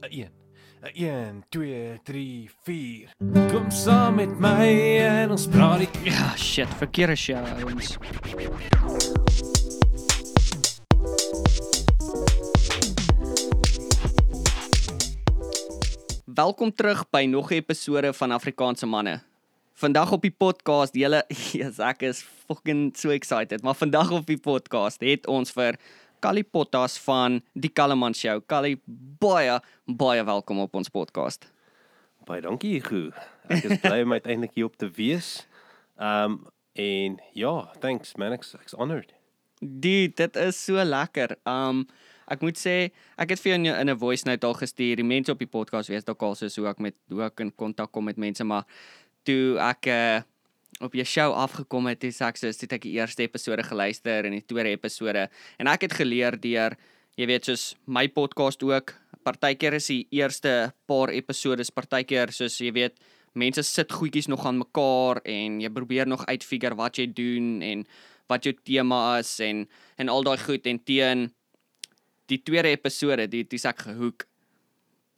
'n 1 2 3 4 Kom saam met my en ons praat die Ja, shit, verkeerde show ouens. Welkom terug by nog 'n episode van Afrikaanse manne. Vandag op die podcast, julle, yes, ek is fucking so excited, maar vandag op die podcast het ons vir Kali Pottas van die Kalleman Show. Kali, baie baie welkom op ons podcast. Baie dankie Hugo. Ek is bly om uiteindelik hier op te wees. Um en ja, thanks man, ek's ek's honored. Dude, dit is so lekker. Um ek moet sê, ek het vir jou in 'n voice note al gestuur. Die mense op die podcast weet dalk al soos hoe ek met hoe ek in kontak kom met mense, maar toe ek uh, op jou show afgekom het, het ek soos het ek die eerste episode geluister en die tweede episode en ek het geleer deur jy weet soos my podcast ook. Partykeer is die eerste paar episode partykeer soos jy weet mense sit goedjies nog aan mekaar en jy probeer nog uitfigure wat jy doen en wat jou tema is en en al daai goed en teen die tweede episode die dis ek gehoek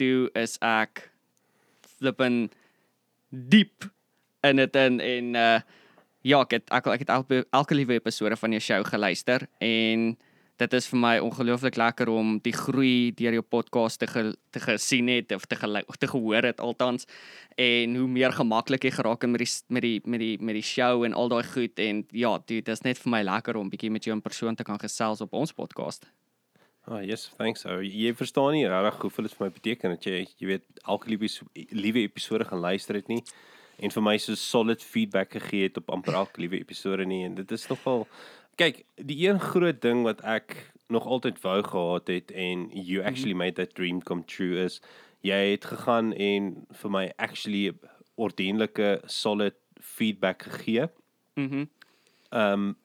toe is ek flippin diep in dit in en uh ja ek het ek, ek het elke elke liewe episode van jou show geluister en dit is vir my ongelooflik lekker om die groei deur jou podcast te ge, te gesien het of te gelu, of te gehoor het althans en hoe meer gemaklik jy geraak het met die met die met die met die show en al daai goed en ja dit is net vir my lekker om bietjie met jou in persoon te kan gesels op ons podcast. Ah, oh, yes, thanks. So, jy verstaan nie regtig hoeveel dit vir my beteken dat jy jy weet elke liewe liewe episode gaan luister het nie en vir my so solid feedback gegee het op amper elke liewe episode nie en dit is nogal kyk die een groot ding wat ek nog altyd wou gehad het en you actually made that dream come true is jy het gegaan en vir my actually ordentlike solid feedback gegee. Mhm. Mm Ehm um,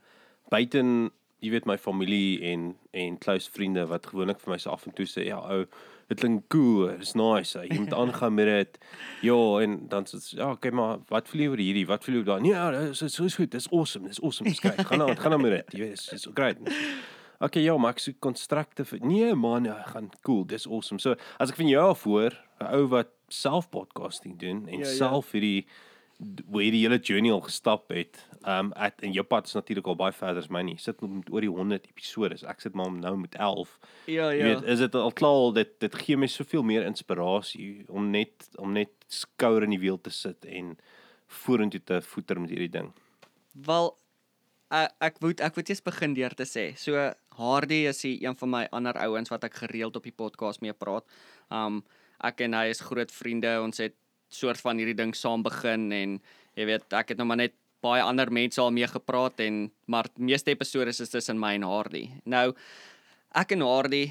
buiten jy weet my familie en en close vriende wat gewoonlik vir my so af en toe sê ja ou dit klink cool, it's nice. Jy moet aangaan met dit. Ja, en dan sê ja, okay, maar wat voel jy oor hierdie? Wat voel jy daar? Nee, ja, dis is so goed. Dis awesome. Dis awesome. Dis great. Gaan aan, gaan aan met dit. Jy weet, dis so great. Okay, ja, maar ek so constructive. Nee man, ja, gaan cool. Dis awesome. So, as ek van jou af hoor, 'n ou wat self podcasting doen en Ja, ja. self hierdie hoe jy die hele journey al gestap het. Um at en jou pad is natuurlik al baie verder as myne. Jy sit met oor die 100 episode. Ek sit maar nou met 11. Ja, Jy ja. weet, is dit al klaar dit dit gee my soveel meer inspirasie om net om net skouer in die wiel te sit en vorentoe te voeter met hierdie ding. Wel ek ek moet ek moet eers begin deur te sê. So Hardy is die een van my ander ouens wat ek gereeld op die podcast mee praat. Um ek en hy is groot vriende. Ons het soort van hierdie ding saam begin en jy weet ek het nou maar net baie ander mense al mee gepraat en maar meeste episode is tussen my en Hardy. Nou ek en Hardy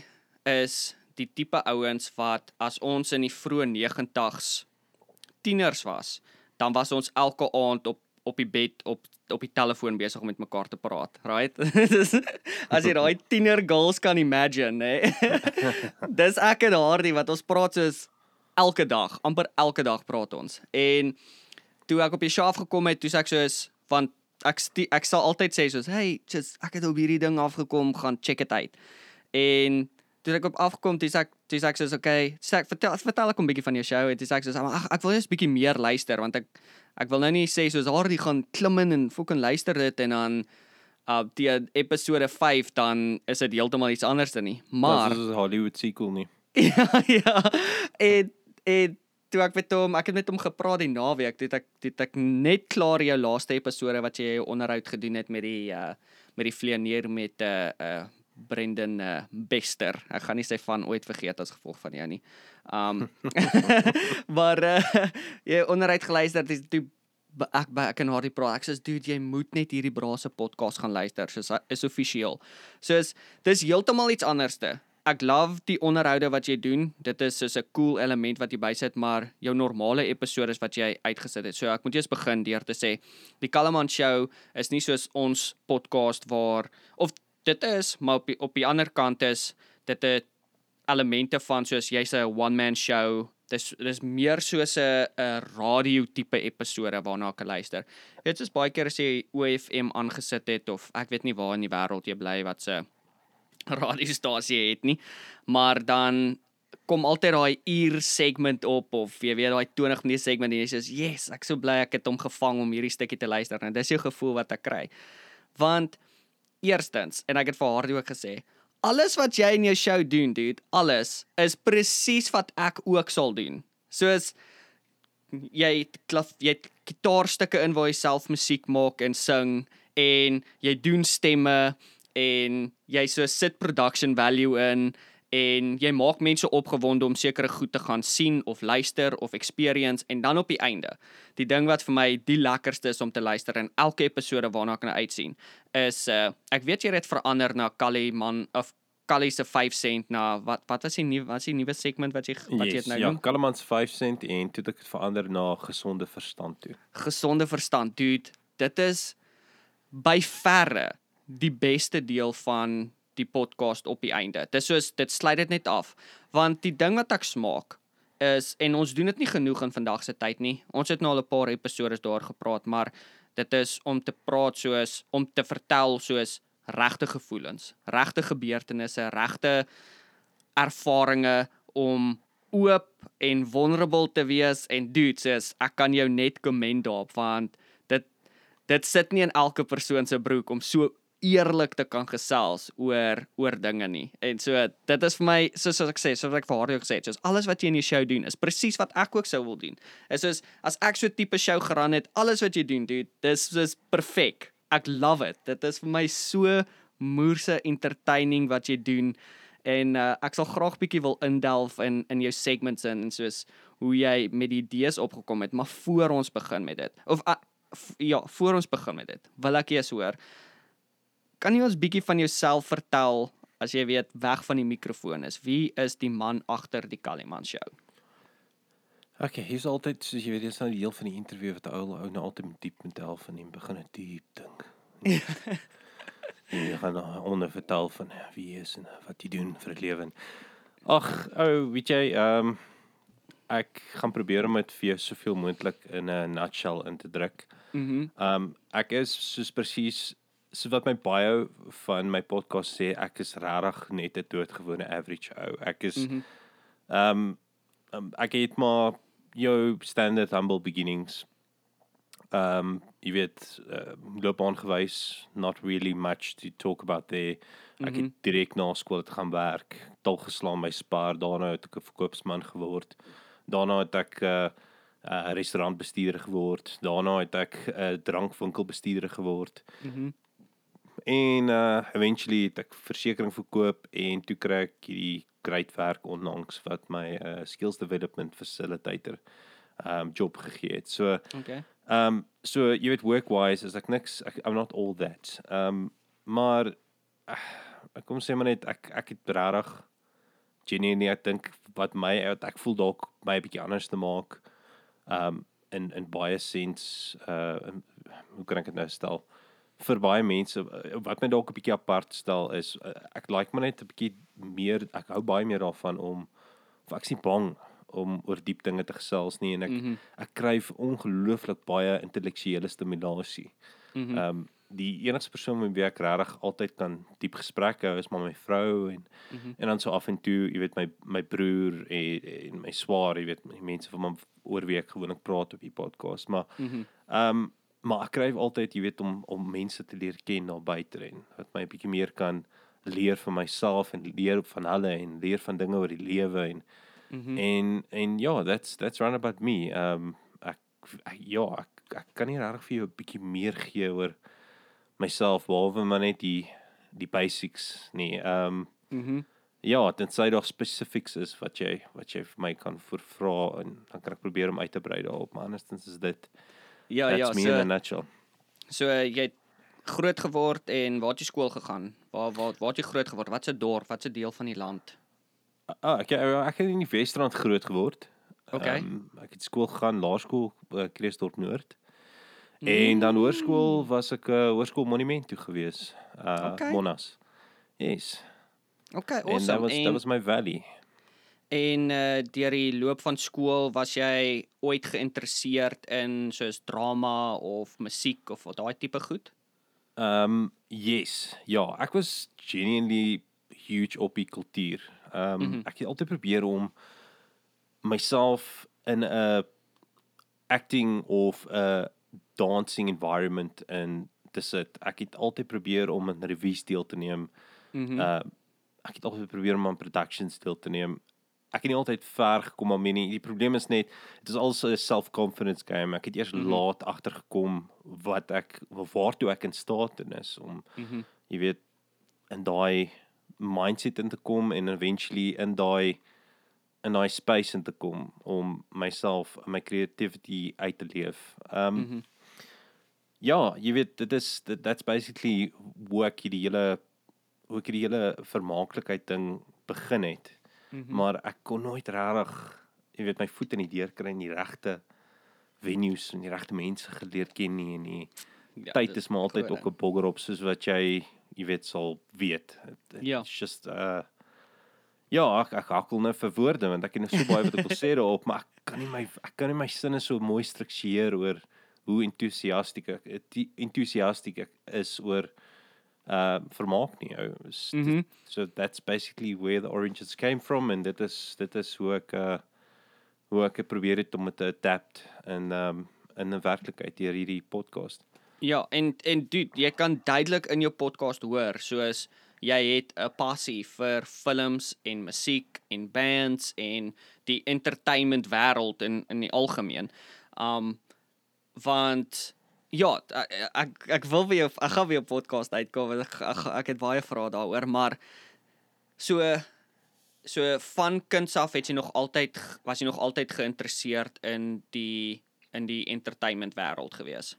is die tipe ouens wat as ons in die vroeë 90's tieners was, dan was ons elke aand op op die bed op op die telefoon besig om met mekaar te praat, right? As jy daai tiener girls kan imagine, hè. Dis ek en Hardy wat ons praat soos elke dag, amper elke dag praat ons. En toe ek op die show afgekom het, toe sê ek soos want ek ek sal altyd sê soos, "Hey, just ek het op hierdie ding afgekom, gaan check dit uit." En toe ek op afkom, dis ek dis ek soos, "Okay, sê ek vertel vertel ek 'n bietjie van jou show." En dis ek soos, "Ag, ek wil net 'n bietjie meer luister want ek ek wil nou nie sê soos Hardy gaan klim in en fucking luister dit en dan uh die episode 5 dan is dit heeltemal iets anders dan nie. Maar dit is 'n Hollywood sequel nie. ja, ja. En en toe ek met hom, ek het met hom gepraat die naweek, toe ek toe ek net klaar jou laaste episode wat jy jou onderhoud gedoen het met die uh met die vleenier met 'n uh, uh Brendan uh, Bester. Ek gaan nie sy van ooit vergeet as gevolg van jou nie. Um maar uh, jy onderhoud geluister dis toe ek by ek en Hardy praat. Ek sê dude, jy moet net hierdie brase podcast gaan luister. Soos hy is offisieel. Soos dis heeltemal iets anderste. Ek love die onderhoude wat jy doen. Dit is soos 'n cool element wat jy bysit, maar jou normale episode wat jy uitgesit het. So ek moet eers begin deur te sê, die Kalleman show is nie soos ons podcast waar of dit is, maar op die, op die ander kant is dit 'n elemente van soos jy's 'n one man show. Dis dis meer soos 'n 'n radio tipe episode waarna ek luister. Dit is baie keer as jy OFM aangesit het of ek weet nie waar in die wêreld jy bly wat se radiostasie het nie. Maar dan kom altyd daai uur segment op of jy weet daai 20 minute segment en jy sê yes, ek so bly ek het hom gevang om hierdie stukkie te luister en dis jou gevoel wat ek kry. Want eerstens en ek het vir haar ook gesê, alles wat jy in jou show doen, dude, alles is presies wat ek ook sal doen. Soos jy klaf jy gitaarstukke in waar jy self musiek maak en sing en jy doen stemme en jy so sit production value in en jy maak mense opgewonde om sekere goed te gaan sien of luister of experience en dan op die einde die ding wat vir my die lekkerste is om te luister in elke episode waarna ek nou uitsien is uh, ek weet jy het verander na Kali man of Kali se 5 sent na wat wat was die nuwe wat is die nuwe segment wat jy wat jy Yes, het nou ja, noem Kallemans 5 sent en toe het ek dit verander na gesonde verstand toe. gesonde verstand dude dit is by verre die beste deel van die podcast op die einde. Dis soos dit sluit dit net af want die ding wat ek smaak is en ons doen dit nie genoeg in vandag se tyd nie. Ons het nou al 'n paar episode daar gepraat, maar dit is om te praat soos om te vertel soos regte gevoelens, regte gebeurtenisse, regte ervarings om oop en vulnerable te wees en dude soos ek kan jou net commend daarop want dit dit sit nie in elke persoon se broek om so eerlik te kan gesels oor oor dinge nie. En so dit is vir my soos as ek sê, soos ek vir haar ook gesê het, soos alles wat jy in die show doen is presies wat ek ook sou wil doen. Is soos as ek so tipe show geran het, alles wat jy doen, dude, dis dis perfek. Ek love it. Dit is vir my so moerse entertaining wat jy doen en uh, ek sal graag bietjie wil indelf in in jou segments in en soos hoe jy met die idees opgekom het, maar voor ons begin met dit. Of uh, ja, voor ons begin met dit, wil ek eers hoor. Kan jy ons bietjie van jouself vertel as jy weet weg van die mikrofoon is? Wie is die man agter die Kaliman show? Okay, hier's altyd soos jy weet, dis nou die heel van die interview wat ou ou nou altyd met diep met help van hom begin het diep dink. Jy gaan nou onder vertel van wie hy is en wat hy doen vir 'n lewe. Ag, ou, weet jy, ehm um, ek gaan probeer om dit vir jou soveel moontlik in 'n nutshell in te druk. Mhm. Ehm um, ek is soos presies so wat my bio van my podcast sê, ek is regtig net 'n doodgewone average ou. Ek is Mhm. ehm um, um, ek het maar jou standard humble beginnings. Ehm um, jy weet uh, loopbaan gewys, not really much to talk about there. Ek Mhm. het direk na skool het gaan werk, tol geslaan by Spar, daarna het ek 'n verkoopsman geword. Daarna het ek 'n uh, uh, restaurantbestuurder geword. Daarna het ek 'n uh, drankwinkelbestuurder geword. Mhm. En uh eventually het ek versekerings verkoop en toe kry ek hierdie great werk onlangs wat my uh skills development facilitator um job gegee het. So Okay. um so jy weet work wise is ek niks ek, I'm not all that. Um maar ek kom sê maar net ek ek het regtig genuinely ek dink wat my wat ek voel dalk my 'n bietjie anders te maak um in in baie sens uh in, hoe kan ek dit nou stel? Vir baie mense uh, wat my dalk 'n bietjie apart stel is uh, ek like maar net 'n bietjie meer ek hou baie meer daarvan om of ek is nie bang om oor diep dinge te gesels nie en ek mm. -hmm. ek kry ongelooflik baie intellektuele stimulasie. Mhm. Ehm um, die enigste persoon met wie ek regtig altyd kan diep gesprekke hou is maar my vrou en mm. -hmm. en dan so af en toe, jy weet my my broer en, en my swaar, jy weet mense van my oor wie ek gewoonlik praat op die podcast, maar Mhm. Ehm um, maar ek kry altyd, jy weet, om om mense te leer ken daar buite en wat my 'n bietjie meer kan leer van myself en leer van hulle en leer van dinge oor die lewe en Mhm. en en ja, that's that's round about me. Um, ek, ek ja, ek, ek kan nie regtig vir jou 'n bietjie meer gee oor myself behalwe maar net die die basics nie. Um, Mhm. ja, tensy daar specifics is wat jy wat jy vir my kan vra en dan kan ek probeer om uit te brei daarop, maar andersins is dit Ja, that's ja, me in a so nutshell. so uh, jy het groot geword en waar het jy skool gegaan? Waar waar waar het jy groot geword? Watse dorp? Watse deel van die land? Ah, ek ek het in die Wesrand groot geword. Okay. Um, ek het skool gegaan, laerskool uh, Kreeusdorp Noord. Mm. En dan hoërskool was ek 'n uh, hoërskool monument toe gewees. Uh Okay. Monas. Yes. Okay, Awesome. En that was that was my valley. En uh deur die loop van skool was jy ooit geïnteresseerd in soos drama of musiek of wat daai tipe goed? Um yes. Ja, ek was genuinely huge op die kultuur. Ehm um, Mhm. ek het altyd probeer om myself in 'n acting of 'n dancing environment in te sit. Ek het altyd probeer om in revues deel te neem. Mhm. Uh ek het altyd probeer om aan productions deel te neem. Ek het nie altyd ver gekom daarmee nie. Die probleem is net dit is also 'n self-confidence game. Ek het eers mm. -hmm. laat agtergekom wat ek waartoe ek in staat is om Mhm. jy weet in daai mindset in te kom en eventually in daai in daai space in te kom om myself en my creativity uit te leef. Um Mhm. ja, jy weet dit is dit, that's basically hoe ek hierdie hele hoe ek hierdie hele vermaaklikheid ding begin het. Mhm. Maar ek kon nooit regtig jy weet my voet in die deur kry in die regte venues en die regte mense geleer ken nie en die Ja, tyd is maar altyd ook 'n bogger op soos wat jy jy weet sal weet. It, Ja. It's just uh ja, ek ek hakkel nou vir woorde want ek het nog so baie wat ek wil sê daarop, maar ek kan nie my ek kan nie my sinne so mooi struktureer oor hoe entoesiasties ek entoesiasties ek is oor uh vermaak nie. ou. Is- dit- Mhm. So that's basically where the oranges came from and dit is dit is hoe ek uh hoe ek probeer het om dit te adapt in um in 'n werklikheid deur hierdie podcast. Ja, en en dude, jy kan duidelik in jou podcast hoor soos jy het 'n passie vir films en musiek en bands en die entertainment wêreld in in die algemeen. Um want ja, ek ek, wil weer ek gaan weer 'n podcast uitkom want ek, ek ek het baie vrae daaroor, maar so so van kinds af het jy nog altyd was jy nog altyd geïnteresseerd in die in die entertainment wêreld gewees.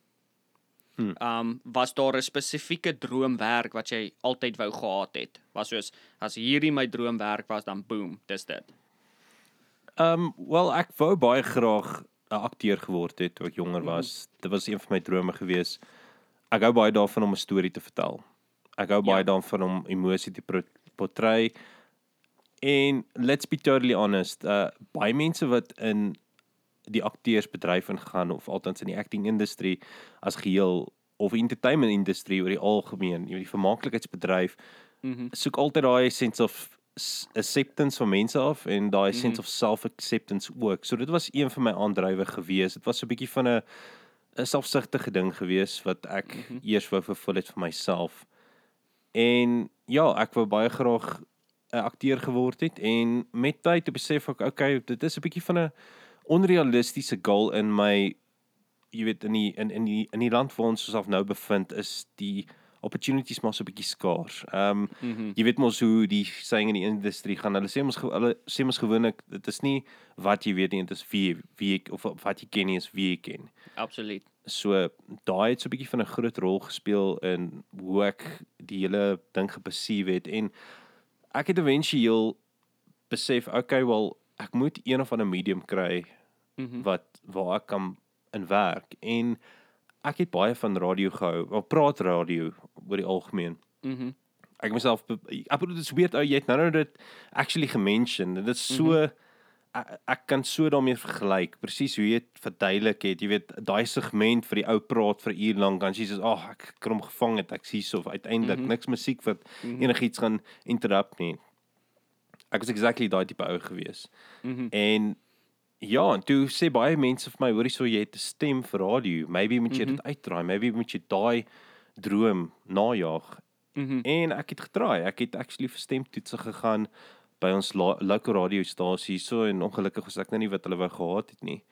Hmm. Um was daar 'n spesifieke droomwerk wat jy altyd wou gehad het? Was soos as hierdie my droomwerk was dan boom, dis dit. Um, wel ek wou baie graag 'n akteur geword het toe ek jonger was. Dit was een van my drome gewees. Ek hou baie daarvan om 'n storie te vertel. Ek hou baie Ja. daarvan om emosie te portray. En let's be totally honest, uh baie mense wat in die akteursbedryf ingaan of althans in die acting industrie as geheel of entertainment industrie oor die algemeen, jy weet die vermaaklikheidsbedryf Mhm. soek altyd daai sense of acceptance van mense af en daai Mhm. sense of self-acceptance ook. So dit was een van my aandrywe gewees. Dit was so 'n bietjie van 'n 'n selfsugtige ding gewees wat ek Mhm. eers wou vervul het vir myself. En ja, ek wou baie graag 'n akteur geword het en met tyd het besef ek okay, dit is 'n bietjie van 'n onrealistiese goal in my jy weet in die in in die in die land waar ons osself nou bevind is die opportunities maar so 'n bietjie skaars. Ehm um, Mhm. jy weet mos hoe die saying in die industrie gaan. Hulle sê ge- hulle sê mos gewoonlik dit is nie wat jy weet nie, dit is wie wie ek of wat jy ken nie is wie jy ken. Absoluut. So daai het so 'n bietjie van 'n groot rol gespeel in hoe ek die hele ding geperceive het en ek het eventueel besef okay wel ek moet een of ander medium kry Mhm. wat waar ek kan in werk en ek het baie van radio gehou. Wel praat radio oor die algemeen. Mhm. Ek myself ek bedoel dit is weird ou jy het nou nou dit actually gemention. Dit is so mm -hmm. ek, ek kan so daarmee vergelyk. Presies hoe jy dit verduidelik het. Jy weet daai segment vir die ou praat vir uur lank dan sies ag oh, ek kan hom gevang het. Ek sien so uiteindelik mm. -hmm. niks musiek wat mm. -hmm. enigiets gaan interrupt nie. Ek was exactly daai tipe ou gewees. Mhm. En ja, en toe sê baie mense vir my, hoorie so jy het 'n stem vir radio. Maybe moet jy Mhm. dit uitdraai. Maybe moet jy daai droom najag. Mhm. En ek het getraai. Ek het actually vir stemtoetse gegaan by ons lo local radiostasie so en ongelukkig was ek nou nie wat hulle wou gehad het nie.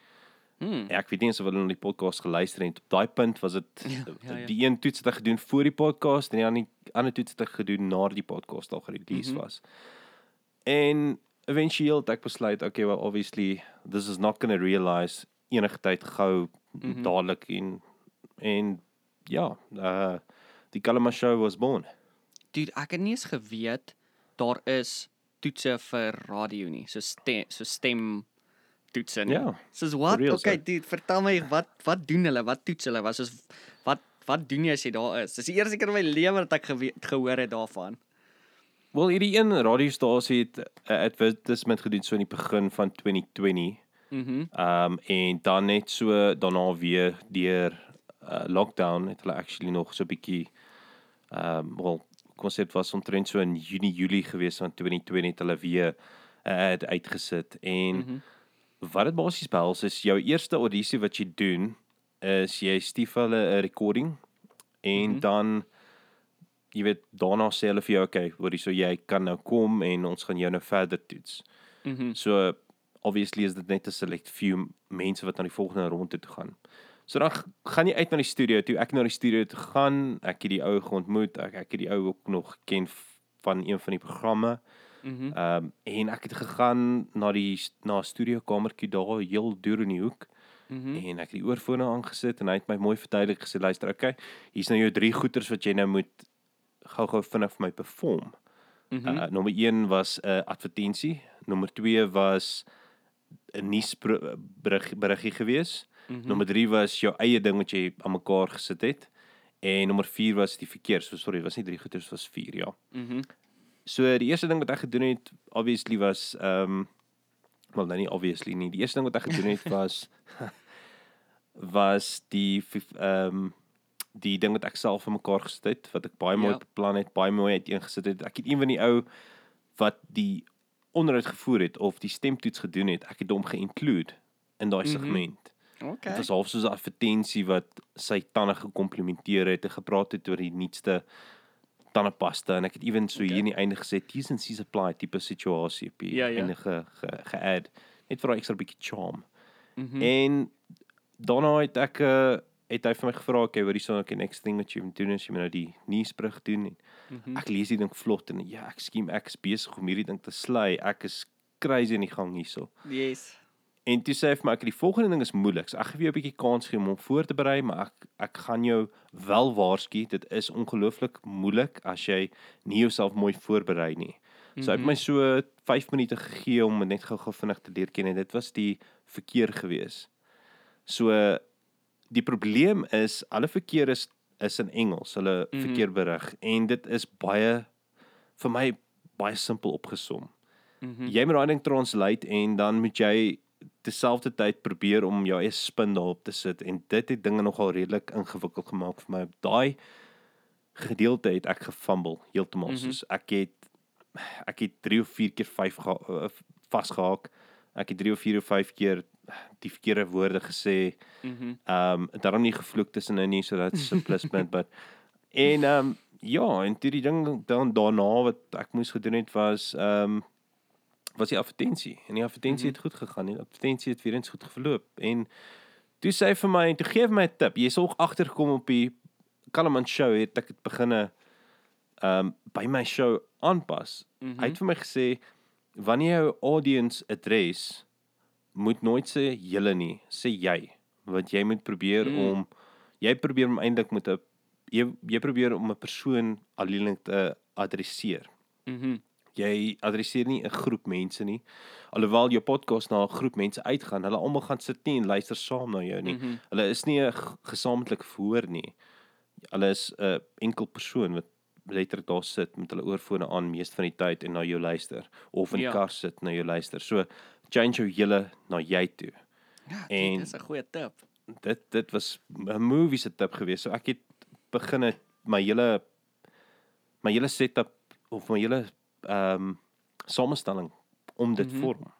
Hmm. Ek weet nie eens of hulle na die podcast geluister het. Op daai punt was dit Ja, ja, ja. die een toets het ek gedoen voor die podcast en die ander ander toets het ek gedoen na die podcast al gerelease Mhm. was. En eventueel het ek besluit, okay, well obviously this is not going to realize enige tyd gou Mhm. dadelik en en ja, uh die Kalama show was born. Dude, ek het nie eens geweet daar is toetse vir radio nie. So stem so stem toetse nie. Ja, Soos wat? real, Okay, so. dude, vertel my wat wat doen hulle? Wat toets hulle? Wat soos wat wat doen jy as jy daar is? Dis die eerste keer in my lewe dat ek gehoor het daarvan. Wel hierdie een radiostasie het 'n advertisement gedoen so in die begin van 2020. Mhm. Ehm um, en dan net so daarna weer deur uh, lockdown het hulle actually nog so 'n bietjie ehm um, wel dit was omtrent so in Junie Julie gewees van 2020 het hulle weer 'n ad uitgesit en mm. -hmm. wat dit basies behels is jou eerste audisie wat jy doen is jy stief hulle 'n recording en mm. -hmm. dan jy weet daarna sê hulle vir jou okay, hoorie so jy kan nou kom en ons gaan jou nou verder toets. Mhm. So obviously is dit net 'n select few mense wat na die volgende ronde toe gaan. So dan gaan jy uit na die studio toe. Ek het na die studio toe gegaan. Ek het die ou geontmoet. Ek ek het die ou ook nog ken f- van een van die programme. Mhm. Ehm um, en ek het gegaan na die na 'n studio kamertjie daar heel deur in die hoek Mhm. en ek het die oorfone aangesit en hy het my mooi verduidelik gesê luister, okay, hier's nou jou drie goeters wat jy nou moet gou-gou vinnig vir my perform. Mhm. Uh, nommer 1 was 'n uh, advertensie, nommer 2 was 'n nuusberig beriggie gewees. Mhm. Nommer 3 was jou eie ding wat jy aan mekaar gesit het. En nommer 4 was die verkeer. So sorry, was nie 3 goeters was 4, ja. Mhm. So die eerste ding wat ek gedoen het obviously was ehm um, wel nou nie obviously nie. Die eerste ding wat ek gedoen het was was die ehm um, die ding wat ek self vir mekaar gesit het wat ek baie mooi Ja. beplan het, baie mooi uiteengesit het. Ek het een van die ou wat die onderhoud gevoer het of die stemtoets gedoen het, ek het hom ge-include in daai Mhm. segment. Okay. Dit was half soos 'n advertensie wat sy tande gekomplimenteer het en gepraat het oor die nuutste tandepasta en ek het ewen so Okay. hier in die einde gesê T's and C's apply tipe situasie op die Ja, ja. einde ge, ge, ge-add net vir 'n ekstra bietjie charm. Mhm. En daarna het ek uh, het hy vir my gevra okay, wat is so okay next thing wat jy moet doen is jy moet nou die nuusbrug doen en Mhm. ek lees die ding vlot en ja, ek skiem ek is besig om hierdie ding te slay. Ek is crazy in die gang hierso. Yes. En toe sê hy vir my ek die volgende ding is moeilik. So ek gee jou 'n bietjie kans gee om hom voor te berei, maar ek ek gaan jou wel waarsku, dit is ongelooflik moeilik as jy nie jouself mooi voorberei nie. So hy het Mhm. my so 5 minute gegee om net gou-gou vinnig te leer ken en dit was die verkeer gewees. So die probleem is alle verkeer is is in Engels, hulle Mhm. verkeerberig en dit is baie vir my baie simpel opgesom. Mhm. Jy moet daai ding translate en dan moet jy terselfdertyd probeer om jou eie spin daarop te sit en dit het dinge nogal redelik ingewikkeld gemaak vir my. Daai gedeelte het ek gefumble heeltemal. Mm. -hmm. Soos ek het ek het 3 of 4 keer 5 uh, vasgehaak. Ek het 3 of 4 of 5 keer die verkeerde woorde gesê. Mhm. Ehm um, daarom nie gevloek tussenin nie, so dit's 'n pluspunt, but en ehm um, ja, en toe die ding dan daarna wat ek moes gedoen het was ehm um, was die advertensie. En die advertensie Mhm. het goed gegaan. Die advertensie het weer eens goed verloop. En toe sê hy vir my en toe gee hy vir my 'n tip. Jy sal ook agterkom op die Kalaman show het ek dit beginne ehm um, by my show aanpas. Mhm. Hy het vir my gesê wanneer jou audience adres moet nooit sê julle nie, sê jy. Want jy moet probeer Mm. mm. om jy probeer om eintlik met 'n jy jy probeer om 'n persoon alleen te adresseer. Mhm. Jy adresseer nie 'n groep mense nie. Alhoewel jou podcast na 'n groep mense uitgaan, hulle almal gaan sit nie en luister saam na jou nie. Mhm. Hulle is nie 'n gesamentlike verhoor nie. Hulle is 'n enkel persoon wat letterlik daar sit met hulle oorfone aan meeste van die tyd en na jou luister of in die Ja. kar sit na jou luister. So change jou hele na jy toe. Ja, En- dit is 'n goeie tip. Dit dit was 'n movie se tip geweest. So ek het begin my hele my hele setup of my hele ehm um, samestelling om dit mm -hmm. vorm.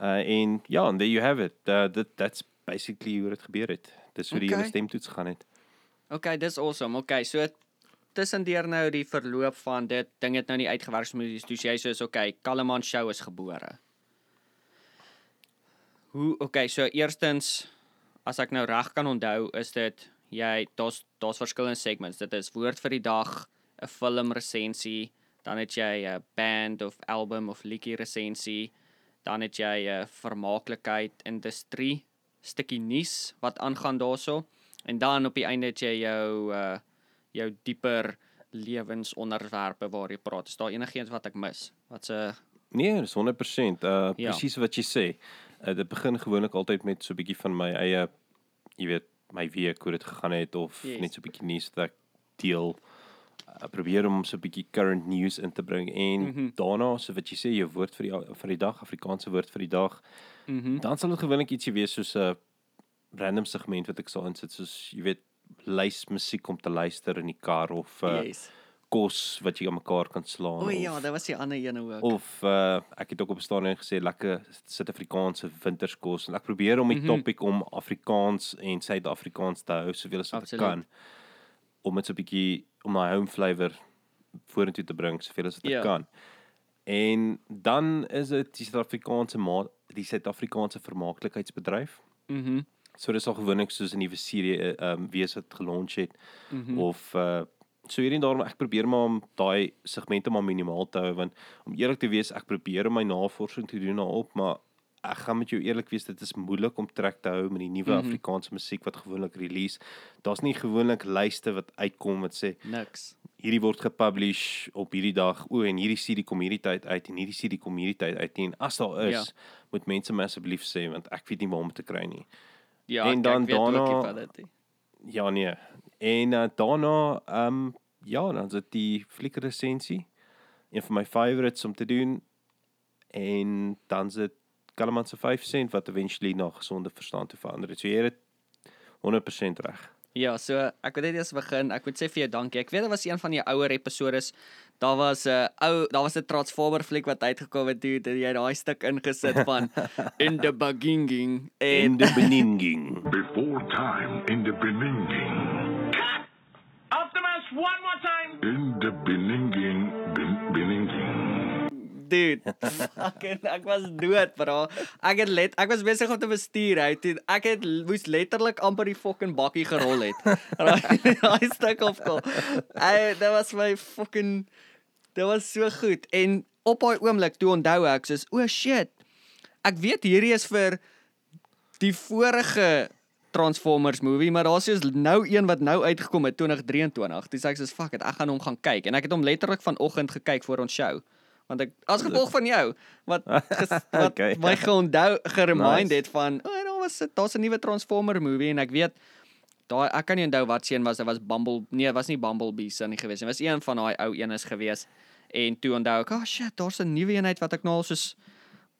Uh en ja, and there you have it. Uh, that that's basically hoe dit gebeur het. Dis hoe die hele Okay. stemtoets gaan het. Okay, dis awesome. Okay, so tussendeur nou die verloop van dit, ding het nou nie uitgewerk so moet jy jy soos okay, Kalaman show is gebore. Hoe okay, so eerstens as ek nou reg kan onthou, is dit jy daar's daar's verskillende segments. Dit is woord vir die dag, 'n filmresensie, dan het jy 'n band of album of liedjie resensie, dan het jy 'n vermaaklikheid industrie stukkie nuus wat aangaan daarso en dan op die einde het jy jou uh jou dieper lewensonderwerpe waar jy praat. Is daar enigiets wat ek mis? Wat se Nee, dis 100%. Uh Ja. presies wat jy sê. Uh, dit begin gewoonlik altyd met so 'n bietjie van my eie jy weet, my week hoe dit gegaan het of Yes. net so 'n bietjie nuus wat ek deel. Uh, probeer om so 'n bietjie current news in te bring en mm. -hmm. daarna so wat jy sê jou woord vir die vir die dag, Afrikaanse woord vir die dag. Mhm. Dan sal dit gewoonlik ietsie wees soos 'n random segment wat ek sal insit soos jy weet lys musiek om te luister in die kar of uh, Yes. Kos wat jy aan mekaar kan slaan O ja, of dit was die ander een ook. of uh, ek het ook op 'n stadium gesê lekker Suid-Afrikaanse winterskos en ek probeer om die mm -hmm. topic om Afrikaans en Suid-Afrikaans te hou soveel as wat ek Absoluut. kan om dit so 'n bietjie om my home flavour vorentoe te bring soveel as wat ek Ja. kan. En dan is dit die Suid-Afrikaanse die Suid-Afrikaanse vermaaklikheidsbedryf. Mhm. So dis al gewoonlik soos 'n nuwe serie ehm um, wees wat gelunch het Mhm. of uh so hierdie daarom ek probeer maar om daai segmente maar minimaal te hou want om eerlik te wees ek probeer om my navorsing te doen daarop maar ek gaan met jou eerlik wees dit is moeilik om trek te hou met die nuwe mm. -hmm. Afrikaanse musiek wat gewoonlik release. Daar's nie gewoonlik lyste wat uitkom wat sê Niks. hierdie word gepublish op hierdie dag. O en hierdie CD kom hierdie tyd uit en hierdie CD kom hierdie tyd uit. En as daar is, Ja. moet mense my asseblief sê want ek weet nie waar om te kry nie. Ja, En dan ek weet ook daarna- dit nie. Ja nee. En uh, daarna ehm um, ja, dan is dit die flikker resensie. Een van my favorites om te doen. En dan is dit Kalaman se 5 sent wat eventually na gesonde verstand toe verander het. So jy het dit 100% reg. Ja, so ek wil net eers begin. Ek moet sê vir jou dankie. Ek weet dit was een van die ouer episodes. Daar was 'n uh, ou, daar was 'n Transformer fliek wat uitgekom het toe dat jy daai stuk ingesit van in the beginning En en die beninging. Before time in the beninging. One more time. In the beninging. Ben, beninging. dude, fucking ek was dood, bro. Ek het let ek was besig om te bestuur uit en ek het moes letterlik amper die fucking bakkie gerol het. Daai stuk op kom. Ey, dit was my fucking dit was so goed en op daai oomblik toe onthou ek soos o oh shit. Ek weet hierdie is vir die vorige Transformers movie, maar daar's soos nou een wat nou uitgekom het 2023. Dis ek soos fuck it, ek gaan hom gaan kyk en ek het hom letterlik vanoggend gekyk voor ons show. Want ek as gevolg van jou wat ges, wat Okay. my geonthou geremind Nice. het van o, oh, daar was daar's 'n nuwe Transformer movie en ek weet daai ek kan nie onthou wat seën was, dit was Bumble nee, was nie Bumblebee se nie gewees nie. Was een van daai ou eenes gewees. En toe onthou ek, oh shit, daar's 'n nuwe eenheid wat ek nou al soos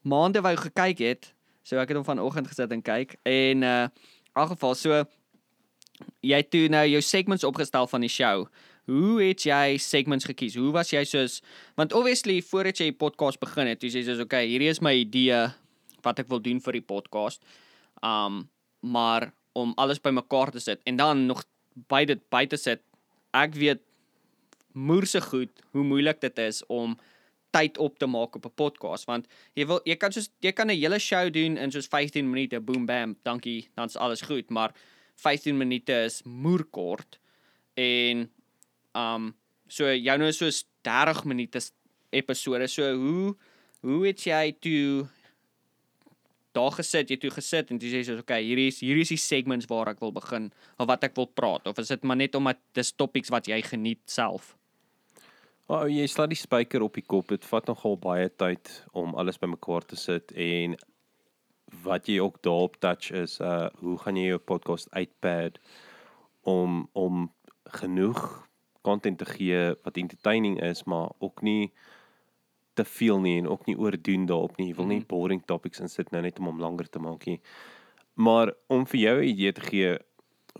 maande wou gekyk het. So ek het hom vanoggend gesit en kyk en uh in elk geval so jy het toe nou jou segments opgestel van die show. Hoe het jy segments gekies? Hoe was jy soos want obviously voordat jy die podcast begin het, jy sê soos okay, hierdie is my idee wat ek wil doen vir die podcast. Um maar om alles bymekaar te sit en dan nog by dit by te sit. Ek weet moerse goed hoe moeilik dit is om tyd op te maak op 'n podcast want jy wil jy kan soos jy kan 'n hele show doen in soos 15 minute boom bam dankie dan's alles goed maar 15 minute is moerkort en um so jou nou soos 30 minute episode so hoe hoe het jy toe daar gesit jy toe gesit en toe sê jy soos okay hierdie is hierdie is die segments waar ek wil begin of wat ek wil praat of is dit maar net omdat dis topics wat jy geniet self O, oh, jy slaat die spyker op die kop. Dit vat nogal baie tyd om alles bymekaar te sit en wat jy ook daarop touch is uh hoe gaan jy jou podcast uitpad om om genoeg content te gee wat entertaining is, maar ook nie te veel nie en ook nie oordoen daarop nie. Jy wil nie boring topics insit nou net om hom langer te maak nie. Maar om vir jou 'n idee te gee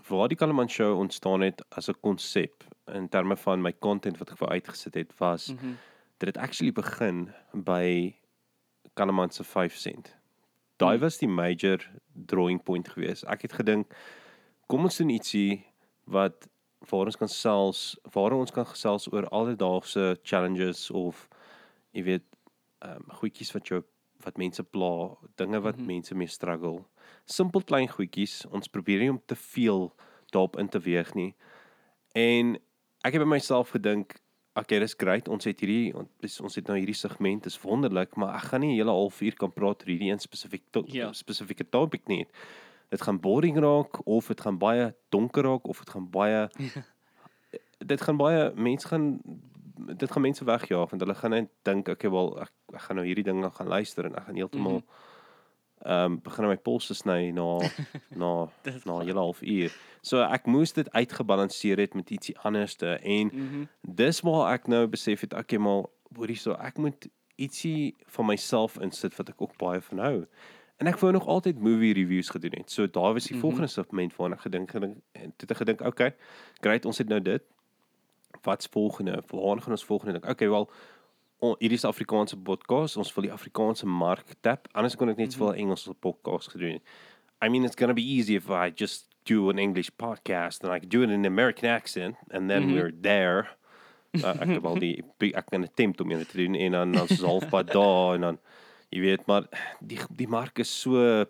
waar die Kalaman show ontstaan het as 'n konsep in terme van my content wat ek vir uitgesit het was mm -hmm. dit het actually begin by Kalaman se 5 sent. Daai was die major drawing point geweest. Ek het gedink kom ons doen ietsie wat waar ons kan selfs waar ons kan gesels oor alledaagse challenges of jy weet ehm um, goedjies wat jou wat mense pla, dinge wat mm -hmm. mense mee struggle. Simpel klein goedjies. Ons probeer nie om te veel daarop in te weeg nie. En ek het by myself gedink, okay, dis great. Ons het hierdie ons, ons het nou hierdie segment, is wonderlik, maar ek gaan nie 'n hele halfuur kan praat oor hierdie een spesifiek to Ja. spesifieke topic nie. Dit gaan boring raak of dit gaan baie donker raak of dit gaan baie dit gaan baie mense gaan dit gaan mense wegjaag want hulle gaan net dink okay wel ek, ek gaan nou hierdie ding nou gaan luister en ek gaan heeltemal ehm um, begin my polse sny na na na 'n hele halfuur. So ek moes dit uitgebalanseer het met ietsie anderste en mm -hmm. dis waar ek nou besef het okay maar hoorie so ek moet ietsie van myself insit wat ek ook baie van hou. En ek wou nog altyd movie reviews gedoen het. So daar was die mm -hmm. volgende segment waarna ek gedink gedink en toe het ek gedink okay, great, ons het nou dit. wat's volgende? Waar gaan ons volgende ding? Okay, wel hierdie is 'n Afrikaanse podcast. Ons wil die Afrikaanse mark tap. Anders kon ek net soveel Engelse podcasts gedoen. I mean, it's to be easy if I just do an English podcast and I could do it in an American accent and then we're there. Uh, ek het al die ek kan attempt om dit te doen en dan dan is halfpad daar en dan jy weet maar die die mark is so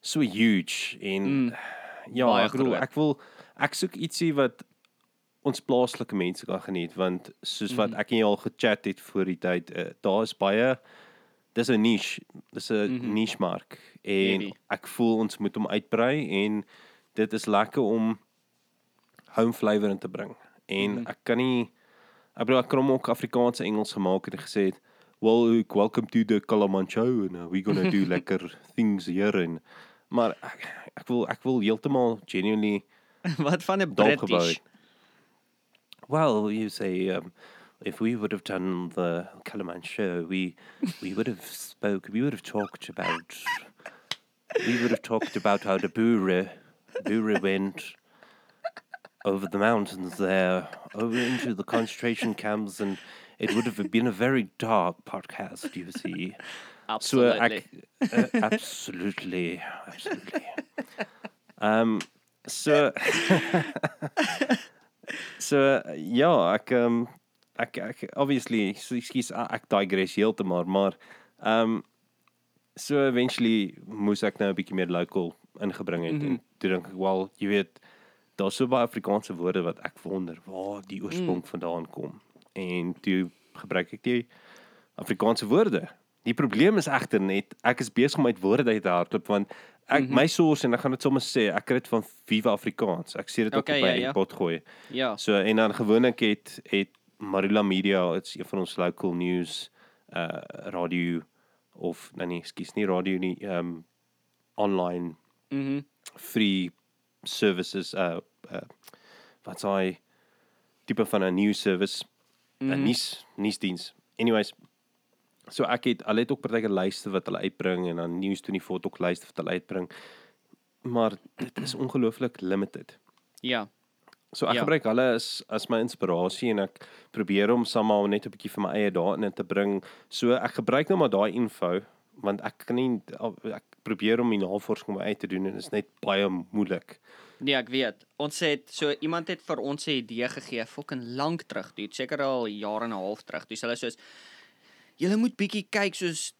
so huge en mm, ja, baie ek bedoel ek wil ek soek ietsie wat ons plaaslike mense kan geniet want soos wat ek en jy al gechat het voor die tyd uh, daar is baie dis 'n niche dis 'n mm -hmm. niche mark en Hierdie. ek voel ons moet hom uitbrei en dit is lekker om home flavour in te bring en mm -hmm. ek kan nie ek bedoel ek kan hom ook Afrikaans en Engels gemaak het en gesê het well welcome to the Kalamancho and uh, we gonna do lekker things here en maar ek, ek wil ek wil heeltemal genuinely Wat van 'n British? Well, you say um, if we would have done the Kalaman show, we we would have spoke. We would have talked about. We would have talked about how the Bura Bura went over the mountains there, over into the concentration camps, and it would have been a very dark podcast. You see. So uh, Absolutely. uh, absolutely, absolutely. Um, so, so ja, ek um, ek ek obviously, so ekskuus, ek digress heeltemal, maar um so eventually moes ek nou 'n bietjie meer local ingebring het mm -hmm. en toe dink ek wel, jy weet, daar's so baie Afrikaanse woorde wat ek wonder waar die oorsprong mm. vandaan kom. En toe gebruik ek die Afrikaanse woorde. Die probleem is egter net ek is besig om uit woorde uit te hardloop want ek mm -hmm. my source en ek gaan dit sommer sê, ek kry dit van Viva Afrikaans. Ek sê dit ook Okay, op by ja, ja. pot gooi. Ja. So en dan gewoonlik het het Marula Media, dit's een van ons local news uh radio of nee nee, ekskuus, nie radio nie, um online Mhm. free services uh uh wat's hy tipe van 'n news service, 'n mm. nuus nuusdiens. Anyways, so ek het hulle het ook partyke lyste wat hulle uitbring en dan News24 het ook lyste wat hulle uitbring. Maar dit is ongelooflik limited. Ja. So ek Ja. gebruik hulle as as my inspirasie en ek probeer om somehow net 'n bietjie van my eie daarin te bring. So ek gebruik nou maar daai info want ek kan nie ek probeer om die navorsing om uit te doen en dit is net baie moeilik. Nee, ek weet. Ons het so iemand het vir ons 'n idee gegee fucking lank terug, dude, seker al jare en 'n half terug. Dis hulle soos julle moet bietjie kyk soos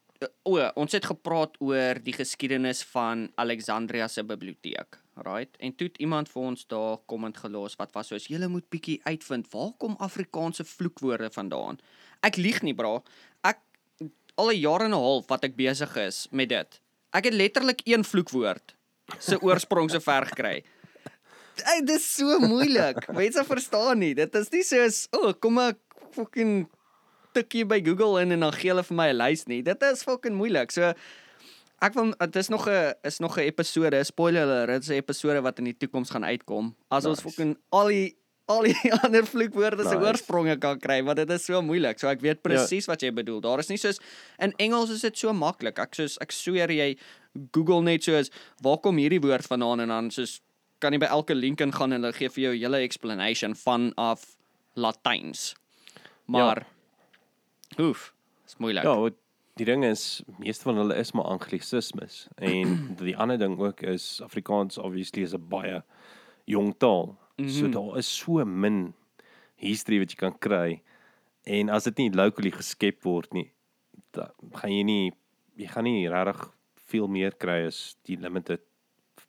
o, ons het gepraat oor die geskiedenis van Alexandria se biblioteek, right? En toe het iemand vir ons daar komment gelos wat was soos julle moet bietjie uitvind waar kom Afrikaanse vloekwoorde vandaan. Ek lieg nie, bra. Ek al 'n jaar en 'n half wat ek besig is met dit. Ek het letterlik een vloekwoord se oorsprong so ver gekry. Ey, dit is so moeilik. Mense verstaan nie. Dit is nie soos, o, oh, kom ek fucking tikkie by Google in en dan gee hulle vir my 'n lys nie. Dit is fucking moeilik. So ek wil dit is nog 'n is nog 'n episode, spoiler alert, dit is 'n episode wat in die toekoms gaan uitkom. As nice. ons fucking al die al die ander vloekwoorde se Nice. oorspronge kan kry, want dit is so moeilik. So ek weet presies ja. wat jy bedoel. Daar is nie soos in Engels is dit so maklik. Ek soos ek sweer jy Google net soos waar kom hierdie woord vandaan en dan soos kan jy by elke link ingaan en hulle gee vir jou 'n hele explanation van af Latyns. Maar ja. Oef, is moeilik. Ja, wat die ding is, meeste van hulle is maar anglisismes en die ander ding ook is Afrikaans obviously is 'n baie jong taal. Mm -hmm. So daar is so min history wat jy kan kry en as dit nie locally geskep word nie, dan gaan jy nie jy gaan nie regtig veel meer kry as die limited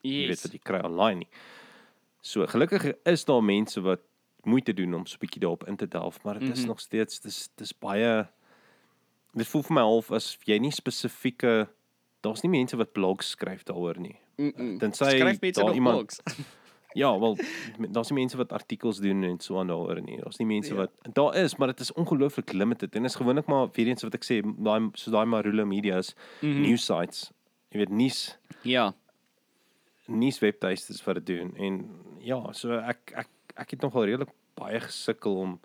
jy weet Yes. wat jy kry online nie. So gelukkig is daar mense wat moeite doen om so 'n bietjie daarop in te delf, maar dit mm -hmm. is nog steeds dis dis baie dit voel vir my half as jy nie spesifieke daar's nie mense wat blogs skryf daaroor nie. Mm -mm. Tensy Skryf mense nog iemand- blogs. Ja, wel daar's nie mense wat artikels doen en so aan daaroor nie. Daar's nie mense Ja. ja. wat daar is, maar dit is ongelooflik limited en is gewoonlik maar weer eens wat ek sê, daai so daai Marula Media's mm -hmm. news sites. Jy weet nuus ja. nuus webtuistes wat dit doen en ja, so ek ek ek het nogal redelik baie gesukkel om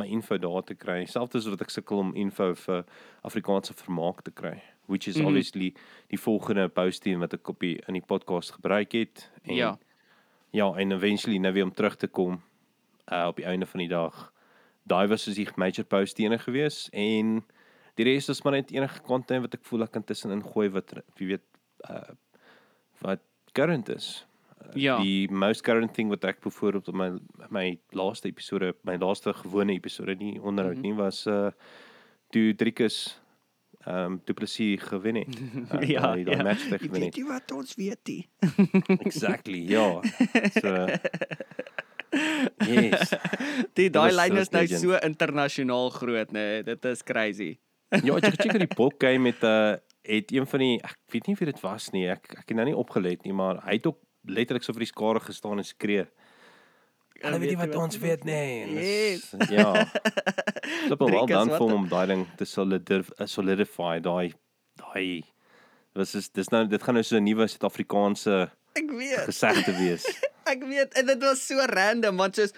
my info daar te kry. Selfs as wat ek sukkel om info vir Afrikaanse vermaak te kry, which is mm. -hmm. obviously die volgende posting wat ek op die in die podcast gebruik het en Ja. ja, en eventually nou weer om terug te kom uh op die einde van die dag daai was soos die major post ene gewees en die res is maar net enige content wat ek voel ek kan tussenin gooi wat wie weet uh wat current is. Ja. Die most current thing wat ek byvoorbeeld op my my laaste episode, my laaste gewone episode nie onderhoud mm -hmm. nie was uh toe Driekus ehm um, Du Plessis gewen het. Uh, Ja, daai ja. match te gewen het. jy wat ons weet nie? Exactly, ja. So Yes. Die daai lyn is nou legend. so internasionaal groot, nê. Nee, dit is crazy. Ja, ek het gecheck die pop game met 'n uh, het een van die ek weet nie wie dit was nie. Ek ek het nou nie opgelet nie, maar hy het ook letterlik so vir die skare gestaan en skree. Hulle weet nie wat ons weet nie. En dis- Ja. Dit was wel Driekus, dan vir een- hom om daai ding te solidif- uh, solidify daai daai was is dis nou dit gaan nou so 'n nuwe Suid-Afrikaanse Ek weet. gesegde wees. Ek weet en dit was so random want soos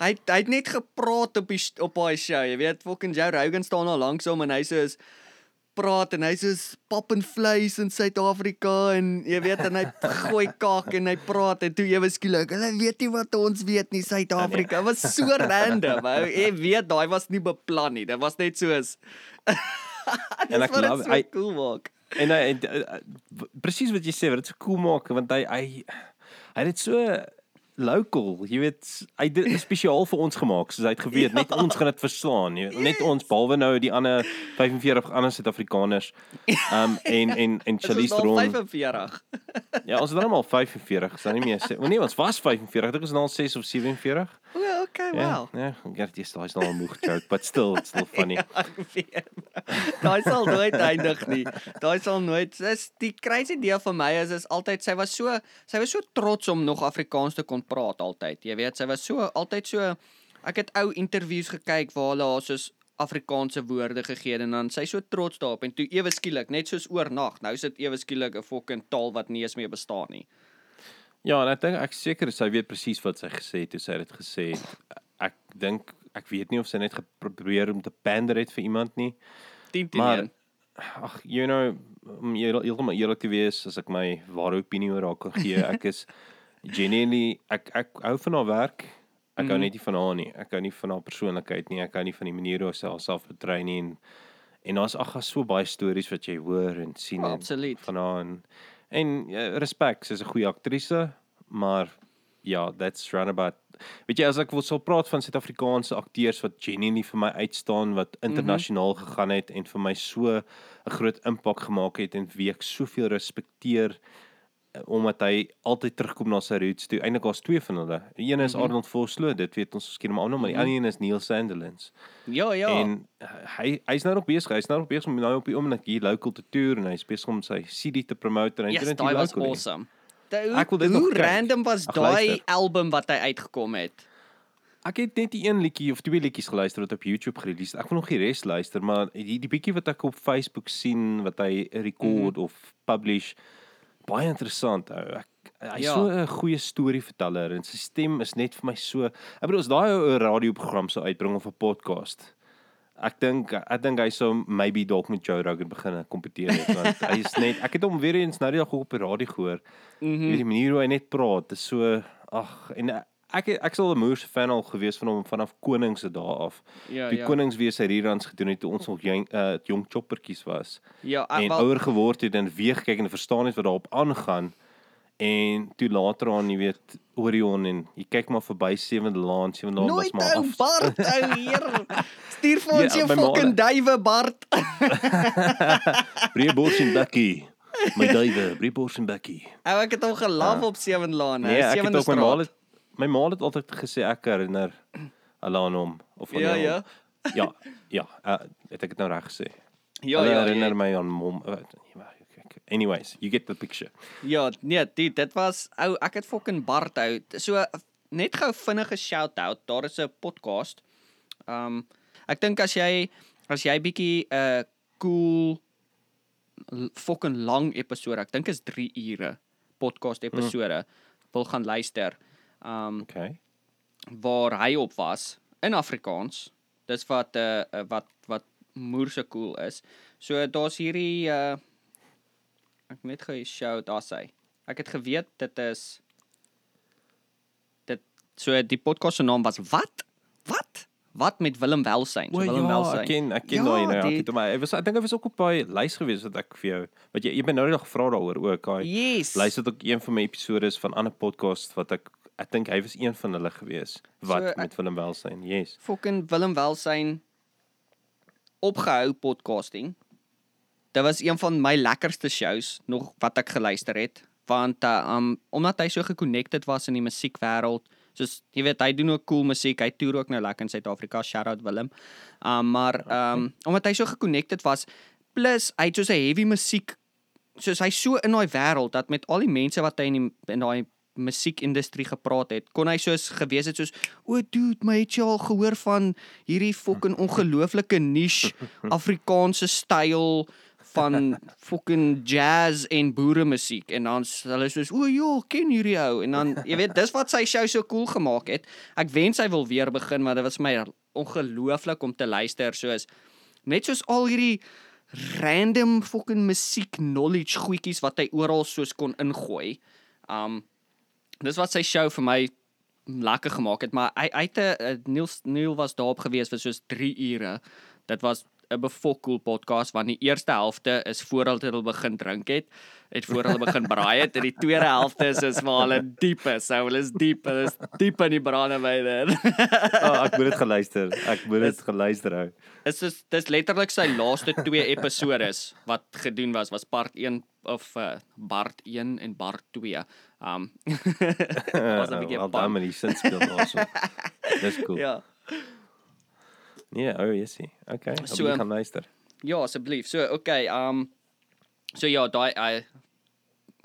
hy hy het net gepraat op die st- op daai show, jy weet, fucking Joe Rogan staan al langs hom en hy soos praat en hy soos pap en vleis in Suid-Afrika en jy weet en hy gooi kaak en hy praat en toe ewe skielik, hulle weet nie wat ons weet nie, Suid-Afrika. Was so random. Ou, jy weet daai was nie beplan nie. Dit was net soos En ek love- so cool maak. En hy en, uh, uh, presies wat jy sê, wat dit so cool maak want hy hy hy het so local, jy weet, hy het dit spesiaal vir ons gemaak, soos hy het geweet ja. net ons gaan dit verstaan, jy weet, net ons behalwe nou die ander 45 ander Suid-Afrikaners. Um en en en Dit is Charlize Theron. 45. Ja, ons is dan al 45, is dan nie meer. se- O nee, ons was 45, dink ons is nou al 6 of 47. O, okay, Ja, wow. ja, ek get jy daai's nou al moeg joke, but still it's still funny. Ja. Daai sal nooit eindig nie. Daai sal nooit. Dis die crazy deel van my is is altyd sy was so sy was so trots om nog Afrikaans te kon praat altyd. Jy weet, sy was so altyd so ek het ou interviews gekyk waar hulle haar soos Afrikaanse woorde gegee en dan sy so trots daarop en toe ewe skielik net soos oornag nou sit ewe skielik 'n fucking taal wat nie eens meer bestaan nie. Ja, en ek dink ek seker sy weet presies wat sy gesê het toe sy dit gesê het. Ek dink ek weet nie of sy net geprobeer om te pander het vir iemand nie. 10 teen Maar 1. ag, you know, om heel- heeltemal eerlik te wees, as ek my ware opinie oor haar kan gee, ek is genuinely ek ek hou van haar werk. Ek hou Mhm. net nie van haar nie. Ek hou nie van haar persoonlikheid nie. Ek hou nie van die manier hoe sy haarself betrei nie en en daar's ag daar's so baie stories wat jy hoor en sien Oh, en absoluut. van haar en en ja, respek, sy's 'n goeie aktrise, maar ja, that's roundabout. Weet jy as ek wil sal praat van Suid-Afrikaanse akteurs wat genuinely vir my uitstaan wat internasionaal mm -hmm. gegaan het en vir my so 'n groot impak gemaak het en wie ek soveel respekteer omdat hy altyd terugkom na sy roots toe. Eintlik daar's twee van hulle. Die een is mm -hmm. Arnold Vosloo, dit weet ons skien hom almal, maar die Mhm. ander een is Neil Sandilands. Ja, ja. En uh, hy hy's nou nog besig. Hy's nou nog besig om nou op die oomblik hier local te toer en hy's besig om sy CD te promote en hy Yes, doen dit daai hier was local nie. awesome. Da, hoe, Ek wil dit hoe random was daai album wat hy uitgekom het? Ek het net die een liedjie of twee liedjies geluister wat op YouTube gereleased. Ek wil nog die res luister, maar die die bietjie wat ek op Facebook sien wat hy record mm. -hmm. of publish baie interessant ou. Ek hy's Ja. so 'n goeie storieverteller en sy stem is net vir my so. Ek bedoel as daai ou 'n radioprogram sou uitbring of 'n podcast. Ek dink ek dink hy sou maybe dalk met Joe Rogan begin kompeteer het want hy is net ek het hom weer eens nou die dag op die radio gehoor. Mm. -hmm. Die manier hoe hy net praat, is so ag en ek het- ek sal 'n Moors fan al gewees van hom vanaf Konings se dae af. Ja, die ja. Konings weer sy reruns gedoen het toe ons nog jong uh, jong choppertjies was Ja, ek en wel- ouer geword het en weer gekyk en verstaan het wat daarop aangaan. En toe later aan, jy weet, Orion en jy kyk maar verby Sewende Laan, Sewende Laan was maar ou af. Bart ou heer. Stuur vir ons Ja, jou my ma- fucking duwe Bart. Breebors en Bekkie. My duwe, Breebors en Bekkie. Ou ek het hom gelaf op Seven Lane, Nee, ek het ook my ma straat. het my ma het altyd gesê ek herinner hulle aan hom of aan Ja, hom. ja. Ja, ja, uh, het ek dit nou reg gesê? Ja, hulle ja, herinner ja. my aan mom. Uh, anyways, you get the picture. Ja, nee, dit dit was ou ek het fucking Bart ou. So net gou vinnige shout out. Daar is 'n podcast. Um ek dink as jy as jy bietjie 'n uh, cool l- fucking lang episode, ek dink is 3 ure podcast episode wil gaan luister. Um Okay. waar hy op was in Afrikaans. Dis wat uh uh, wat wat moerse cool is. So daar's hierdie uh ek net gou show daar sy. Ek het geweet dit is dit so die podcast se naam was wat? Wat? wat met Willem Welsyn? So Willem ja, Welsyn. ek ken ek ken Ja, daai nou. Ek het hom ek was ek dink hy was ook op daai lys gewees wat ek vir jou wat jy jy ben nou net gevra daaroor ook. Hy Yes. luister ook een van my episode van ander podcast wat ek ek dink hy was een van hulle gewees wat So, ek- met Willem Welsyn. Yes. fucking Willem Welsyn opgehou podcasting. Dit was een van my lekkerste shows nog wat ek geluister het want uh, um omdat hy so geconnected was in die musiekwêreld. Soos jy weet hy doen ook cool musiek. Hy toer ook nou lekker in Suid-Afrika. Shout out Willem. Um maar um omdat hy so geconnected was plus hy het so 'n heavy musiek soos hy so in daai wêreld dat met al die mense wat hy in die, in daai musiekindustrie gepraat het, kon hy soos gewees het soos o dude, my het jy al gehoor van hierdie fucking ongelooflike niche Afrikaanse styl van fucking jazz en boere musiek en dan hulle soos o ja, ken hierdie ou en dan jy weet dis wat sy show so cool gemaak het. Ek wens hy wil weer begin maar dit was my ongelooflik om te luister soos net soos al hierdie random fucking musiek knowledge goedjies wat hy oral soos kon ingooi. Um dis wat sy show vir my lekker gemaak het, maar hy hy het 'n Neil Neil was daarop gewees vir soos 3 ure. Dit was 'n befokkel podcast want die eerste helfte is voordat hulle begin drink het, het voor hulle begin braai het en die tweede helfte is is waar hulle diep is. So hulle is diep, hulle is diep in die brandewyn. Oh, ek moet dit geluister. Ek moet dit geluister hou. is dis dis letterlik sy laaste twee episodes wat gedoen was was part 1 of uh, Bart 1 en Bart 2. Um was 'n bietjie Wel pun. dan met die sin speel daarso. Dis cool. Ja, Ja. Nee, oh yesie. Okay, So, so, ek gaan luister. Ja, asseblief. So okay, um so ja, daai I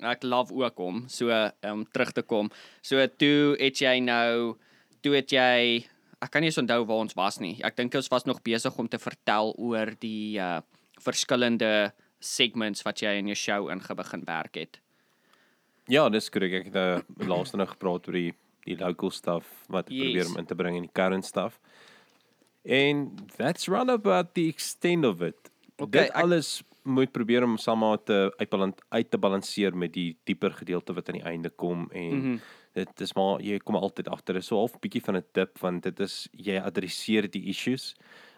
ek love ook om so um terug te kom. So toe het jy nou toe het jy ek kan nie eens onthou waar ons was nie. Ek dink ons was nog besig om te vertel oor die uh verskillende segments wat jy in jou show ingebegin werk het. Ja, dis korrek. Ek het uh, laaste nou gepraat oor die die local stuff wat ek yes. probeer om in te bring in die current stuff. En that's run about the extent of it. Okay, Dit ek- alles moet probeer om saam te uitbalan uit te balanseer met die dieper gedeelte wat aan die einde kom en mm. -hmm. dit is maar jy kom altyd agter is so half bietjie van 'n tip want dit is jy adresseer die issues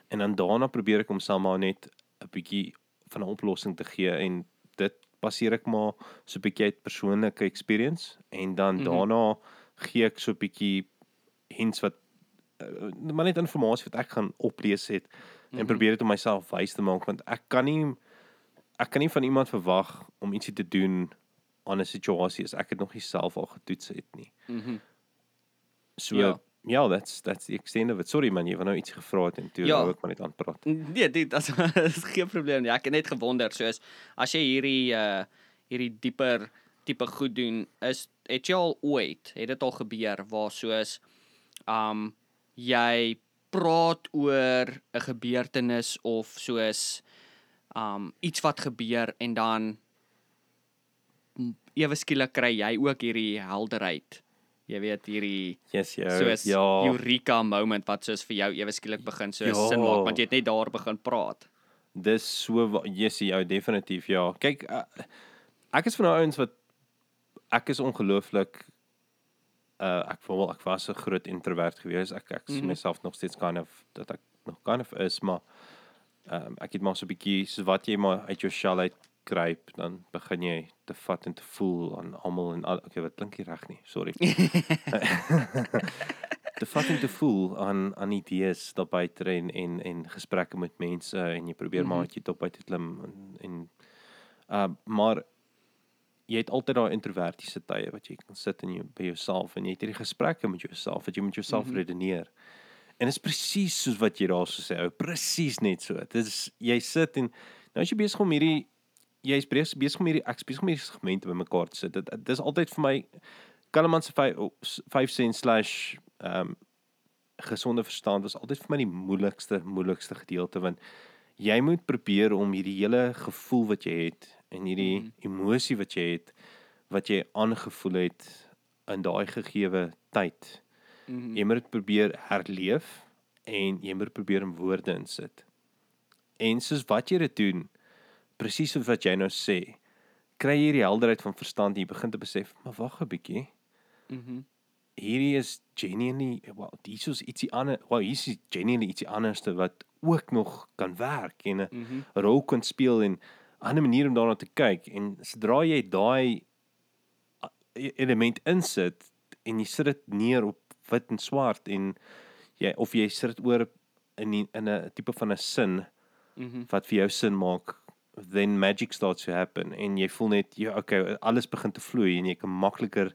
en dan daarna probeer ek om saam net 'n bietjie van 'n oplossing te gee en dit baseer ek maar so 'n bietjie uit persoonlike experience en dan mm. -hmm. daarna gee ek so 'n bietjie hints wat maar net inligting wat ek gaan oplees het en Mhm. probeer dit om myself wys te maak want ek kan nie ek kan nie van iemand verwag om ietsie te doen aan 'n situasie as ek dit nog nie self al getoets het nie. Mhm. So Ja. ja, that's that's the extent of it. Sorry man, jy het nou iets gevra het en toe Ja. ja. ek maar net aanpraat. Nee, dit as is geen probleem nie. Ek het net gewonder soos as jy hierdie uh hierdie dieper tipe goed doen, is het jy al ooit, het dit al gebeur waar soos um jy praat oor 'n gebeurtenis of soos um iets wat gebeur en dan ewe skielik kry jy ook hierdie helderheid. Jy weet hierdie Yes, ja. soos ja. eureka moment wat soos vir jou ewe skielik begin so Ja. sin maak want jy het net daar begin praat. Dis so yes, ja, definitief ja. Kyk, uh, ek is van daai ouens wat ek is ongelooflik uh ek voel ek was 'n groot introvert gewees. Ek ek sien Mhm. myself nog steeds kind of dat ek nog kind of is, maar ehm um, ek het maar so 'n bietjie so wat jy maar uit jou shell uit kruip, dan begin jy te vat en te voel aan almal en al okay, wat klink nie reg nie. Sorry. te vat en te voel aan aan idees daar buite en en en gesprekke met mense en jy probeer mm. -hmm. maar jy top uit klim en en uh maar jy het altyd daai introvertiese tye wat jy kan sit in jou by jouself en jy het hierdie gesprekke met jouself wat jy met jouself mm. -hmm. redeneer. En dit is presies soos wat jy daarso sê, ou, presies net so. Dit is jy sit en nou as jy besig om hierdie jy's besig besig om hierdie ek besig om hierdie segmente bymekaar te sit. Dit dit is altyd vir my Kalleman se 5 cent slash ehm um, gesonde verstand was altyd vir my die moeilikste moeilikste gedeelte want jy moet probeer om hierdie hele gevoel wat jy het en hierdie mm. emosie wat jy het wat jy aangevoel het in daai gegeewe tyd. Mm -hmm. Jy moet dit probeer herleef en jy moet probeer in woorde insit. En soos wat jy dit doen, presies soos wat jy nou sê, kry jy hierdie helderheid van verstand en jy begin te besef, maar wag 'n bietjie. Mhm. hierdie is genuinely wel dis is ietsie anders. Wel hier is genuinely ietsie anderste wat ook nog kan werk en 'n mm -hmm. rol kan speel en ander manier om daarna te kyk en sodra jy daai e- element insit en jy sit dit neer op wit en swart en jy of jy sit dit oor in die, in 'n tipe van 'n sin Mhm. wat vir jou sin maak then magic starts to happen en jy voel net ja okay alles begin te vloei en jy kan makliker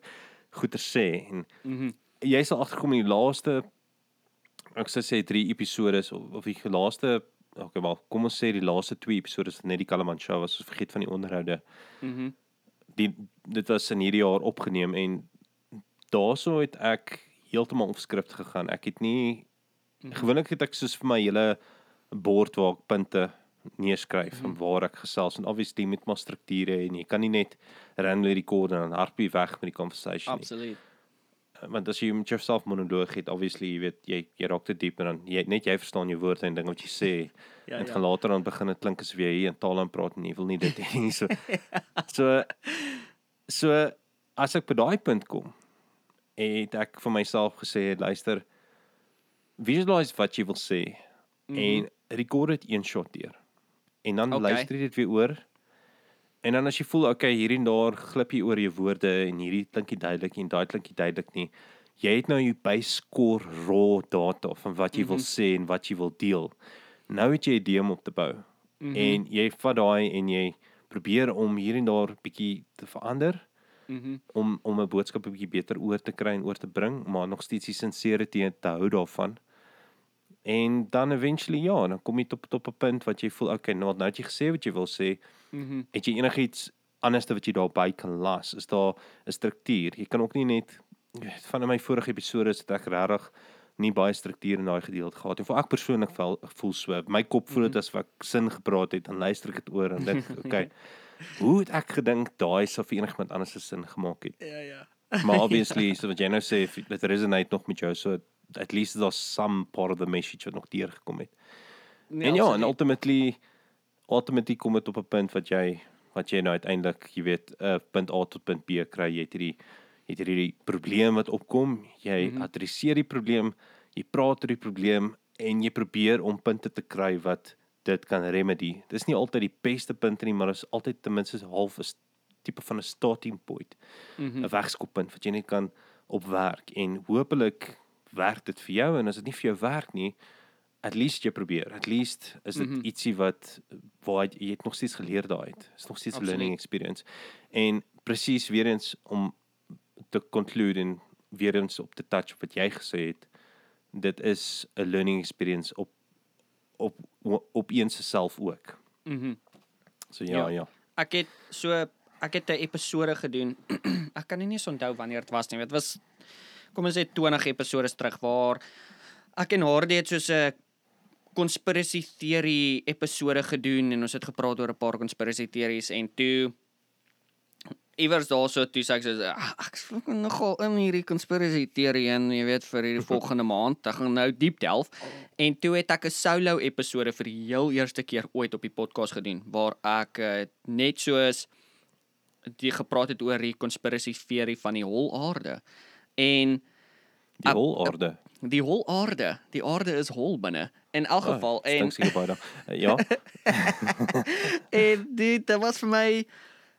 goeie sê en Mhm. jy sal agterkom in die laaste ek sou sê 3 episode of, of die laaste okay wel kom ons sê die laaste 2 episode is net die Kalaman show was ons vergeet van die onderhoude. Mhm. die dit was in hierdie jaar opgeneem en daaroor het ek heeltemal op skrip gegaan. Ek het nie gewoonlik het ek soos vir my hele bord waar ek punte neerskryf van waar ek gesels en obviously met maar strukture en jy kan nie net randomly record en dan jy weg met die conversation nie. Absoluut. Want as jy met jouself monoloog het obviously jy weet jy jy raak te diep en dan jy net jy verstaan jou woorde en ding wat jy sê Ja, en ja. gaan later dan begin dit klink asof jy hier in taal aan praat en jy wil nie dit hê nie so so so as ek by daai punt kom het ek vir myself gesê luister visualize wat jy wil sê mm -hmm. en record dit een shot deur en dan okay. luister jy dit weer oor En dan as jy voel okay, hier en daar glip jy oor jou woorde en hierdie klinkie duidelik en daai klinkie duidelik nie. Jy het nou jou byscore raw data van wat jy mm -hmm. wil sê en wat jy wil deel. Nou het jy 'n idee om op te bou. Mm -hmm. En jy vat daai en jy probeer om hier en daar bietjie te verander Mhm. om om 'n boodskap 'n bietjie beter oor te kry en oor te bring, maar nog steeds die sincerity te hou daarvan. En dan eventually ja, dan kom jy tot tot 'n punt wat jy voel okay, nou nou het jy gesê wat jy wil sê. Mhm. Het jy enigiets anderste wat jy daarby kan las? Is daar 'n struktuur? Jy kan ook nie net van in my vorige episode het ek regtig nie baie struktuur in daai gedeelte gehad nie. Vir ek persoonlik vel, voel so. My kop voel dit as wat ek sin gepraat het, dan luister ek dit oor en dink, okay. Hoe het ek gedink daai sou vir enigiemand anders se sin gemaak het? Ja, ja. Maar obviously, so wat jy nou sê, dit resonate nog met jou, so at least there's some part of the message wat nog deurgekom het. Nee, en ja, en ultimately ultimately kom dit op 'n punt wat jy wat jy nou uiteindelik, jy weet, uh, punt A tot punt B kry, jy het hierdie jy het hierdie probleem wat opkom, jy mm -hmm. adresseer die probleem, jy praat oor die probleem en jy probeer om punte te kry wat dit kan remedy. Dis nie altyd die beste punte nie, maar is altyd ten minste half 'n tipe van 'n starting point. 'n mm -hmm. wegskoppunt wat jy net kan opwerk en hopelik werk dit vir jou en as dit nie vir jou werk nie, at least jy probeer. At least is dit mm -hmm. ietsie wat waar jy, het nog steeds geleer daai. Dit is nog steeds Absoluut. learning experience. En presies weer eens om te conclude en weer eens op te touch op wat jy gesê het. Dit is 'n learning experience op op op eens se self ook. Mhm. So ja, Ja. ja. Ek het so ek het 'n episode gedoen. ek kan nie eens onthou wanneer dit was nie. Dit was kom ons sê 20 episodes terug waar ek en Hardy het soos 'n conspiracy theory episode gedoen en ons het gepraat oor 'n paar conspiracy theories en toe iewers daarso toe sê ek so "Ag, ek is fucking nogal in hierdie conspiracy theory en jy weet vir hierdie volgende maand. Ek gaan nou diep delf. En toe het ek 'n solo episode vir die heel eerste keer ooit op die podcast gedoen waar ek uh, net soos die gepraat het oor die conspiracy theory van die hol aarde. En Die Ap- holaarde. die hol aarde. Die aarde is hol binne in elk geval Oh, en stink seker baie daar. Uh, Ja. en dit dit was vir my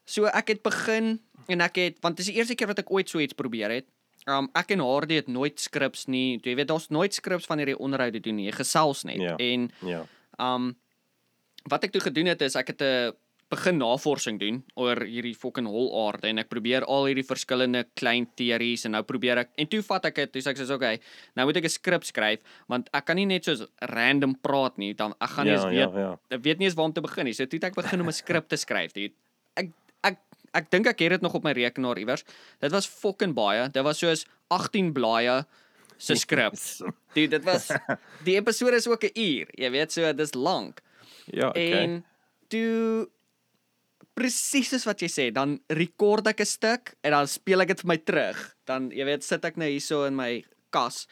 so ek het begin en ek het want dis die eerste keer wat ek ooit so iets probeer het. Um ek en Hardy het nooit skrips nie. Jy weet daar's nooit skrips van hierdie onderhoude doen nie. Jy gesels net. Ja. En Ja. um wat ek toe gedoen het is ek het 'n begin navorsing doen oor hierdie fucking hol aarde en ek probeer al hierdie verskillende klein teories en nou probeer ek en toe vat ek dit toe sê ek sê okay nou moet ek 'n skrip skryf want ek kan nie net soos random praat nie dan ek gaan nie eens Ja, weet ja, ja. ek weet nie eens waar om te begin nie. So toe het ek begin om 'n skrip te skryf. Dit ek ek ek dink ek het dit nog op my rekenaar iewers. Dit was fucking baie. Dit was soos 18 blaaie se skrip. Dit dit was die episode is ook 'n uur. Jy weet so dis lank. Ja, okay. En toe presies soos wat jy sê, dan rekord ek 'n stuk en dan speel ek dit vir my terug. Dan jy weet sit ek nou hierso in my kas.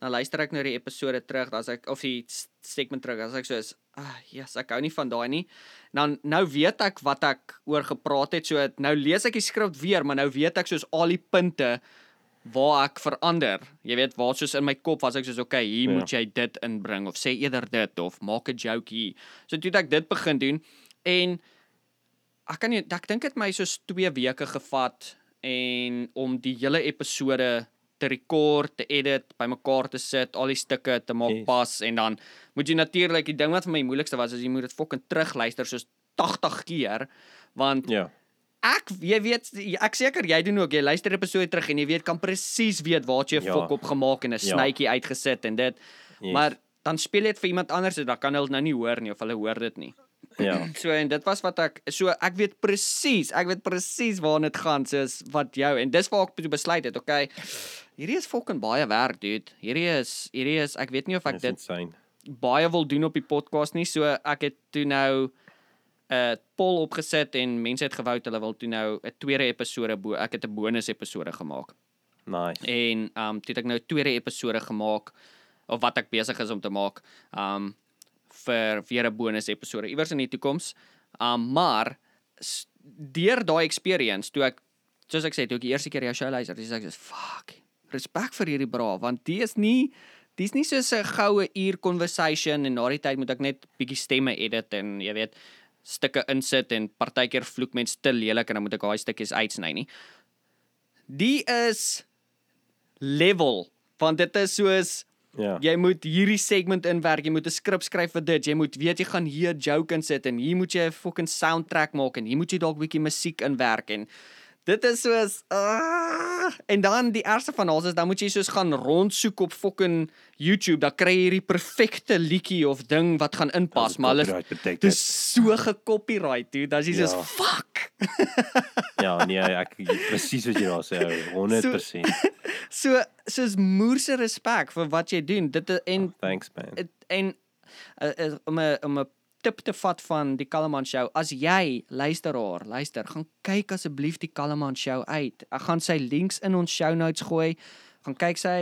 Dan luister ek nou die episode terug, dan as ek of die segment terug, as ek so is, ah, yes, ek hou nie van daai nie. Dan nou weet ek wat ek oor gepraat het. So nou lees ek die skrif weer, maar nou weet ek soos al die punte waar ek verander. Jy weet, waar soos in my kop was ek soos okay, hier Ja. moet jy dit inbring of sê eerder dit of maak 'n joke hier. So toe het ek dit begin doen en ek kan nie ek dink dit het my soos 2 weke gevat en om die hele episode te rekord, te edit, bymekaar te sit, al die stukke te maak Yes. pas en dan moet jy natuurlik die ding wat vir my moeilikste was is jy moet dit fucking terugluister soos 80 keer want Ja. ek jy weet ek seker jy doen ook jy luister episode terug en jy weet kan presies weet waar jy 'n Ja. fok op gemaak en 'n Ja. snytjie uitgesit en dit Yes. maar dan speel jy dit vir iemand anders en dan kan hulle nou nie hoor nie of hulle hoor dit nie. Ja. So en dit was wat ek so ek weet presies, ek weet presies waarna dit gaan soos wat jou en dis waar ek toe besluit het, okay. Hierdie is fucking baie werk, dude. Hierdie is hierdie is ek weet nie of ek dit insane. baie wil doen op die podcast nie. So ek het toe nou 'n uh, poll opgesit en mense het gewou hulle wil toe nou 'n tweede episode bo ek het 'n bonus episode gemaak. Nice. En um toe het ek nou 'n tweede episode gemaak of wat ek besig is om te maak. Um vir weer 'n bonus episode iewers in die toekoms. Um maar deur daai experience toe ek soos ek sê toe ek die eerste keer jou show luister, dis ek sê fuck. Respek vir hierdie bra want die is nie dis nie soos 'n goue uur conversation en na die tyd moet ek net bietjie stemme edit en jy weet stukke insit en partykeer vloek mense te lelik en dan moet ek daai stukkies uitsny nie. Die is level want dit is soos Ja. Jy moet hierdie segment inwerk, jy moet 'n skrip skryf vir dit. Jy moet weet jy gaan hier 'n joke insit en hier moet jy 'n fucking soundtrack maak en hier moet jy dalk bietjie musiek inwerk en dit is soos uh, en dan die eerste van alles is dan moet jy soos gaan rondsoek op fucking YouTube, dan kry jy hierdie perfekte liedjie of ding wat gaan inpas, is maar hulle dis so gecopyright, dude. Is jy soos Ja. fuck. Ja, nee, ek presies wat jy daar sê, ou, 100%. So soos moerse respek vir wat jy doen. Dit is- en Thanks man. Het- en uh, uh, om 'n om 'n tip te vat van die Kalleman show. As jy luisteraar, luister, gaan kyk asseblief die Kalleman show uit. Ek gaan sy links in ons show notes gooi. Gaan kyk sy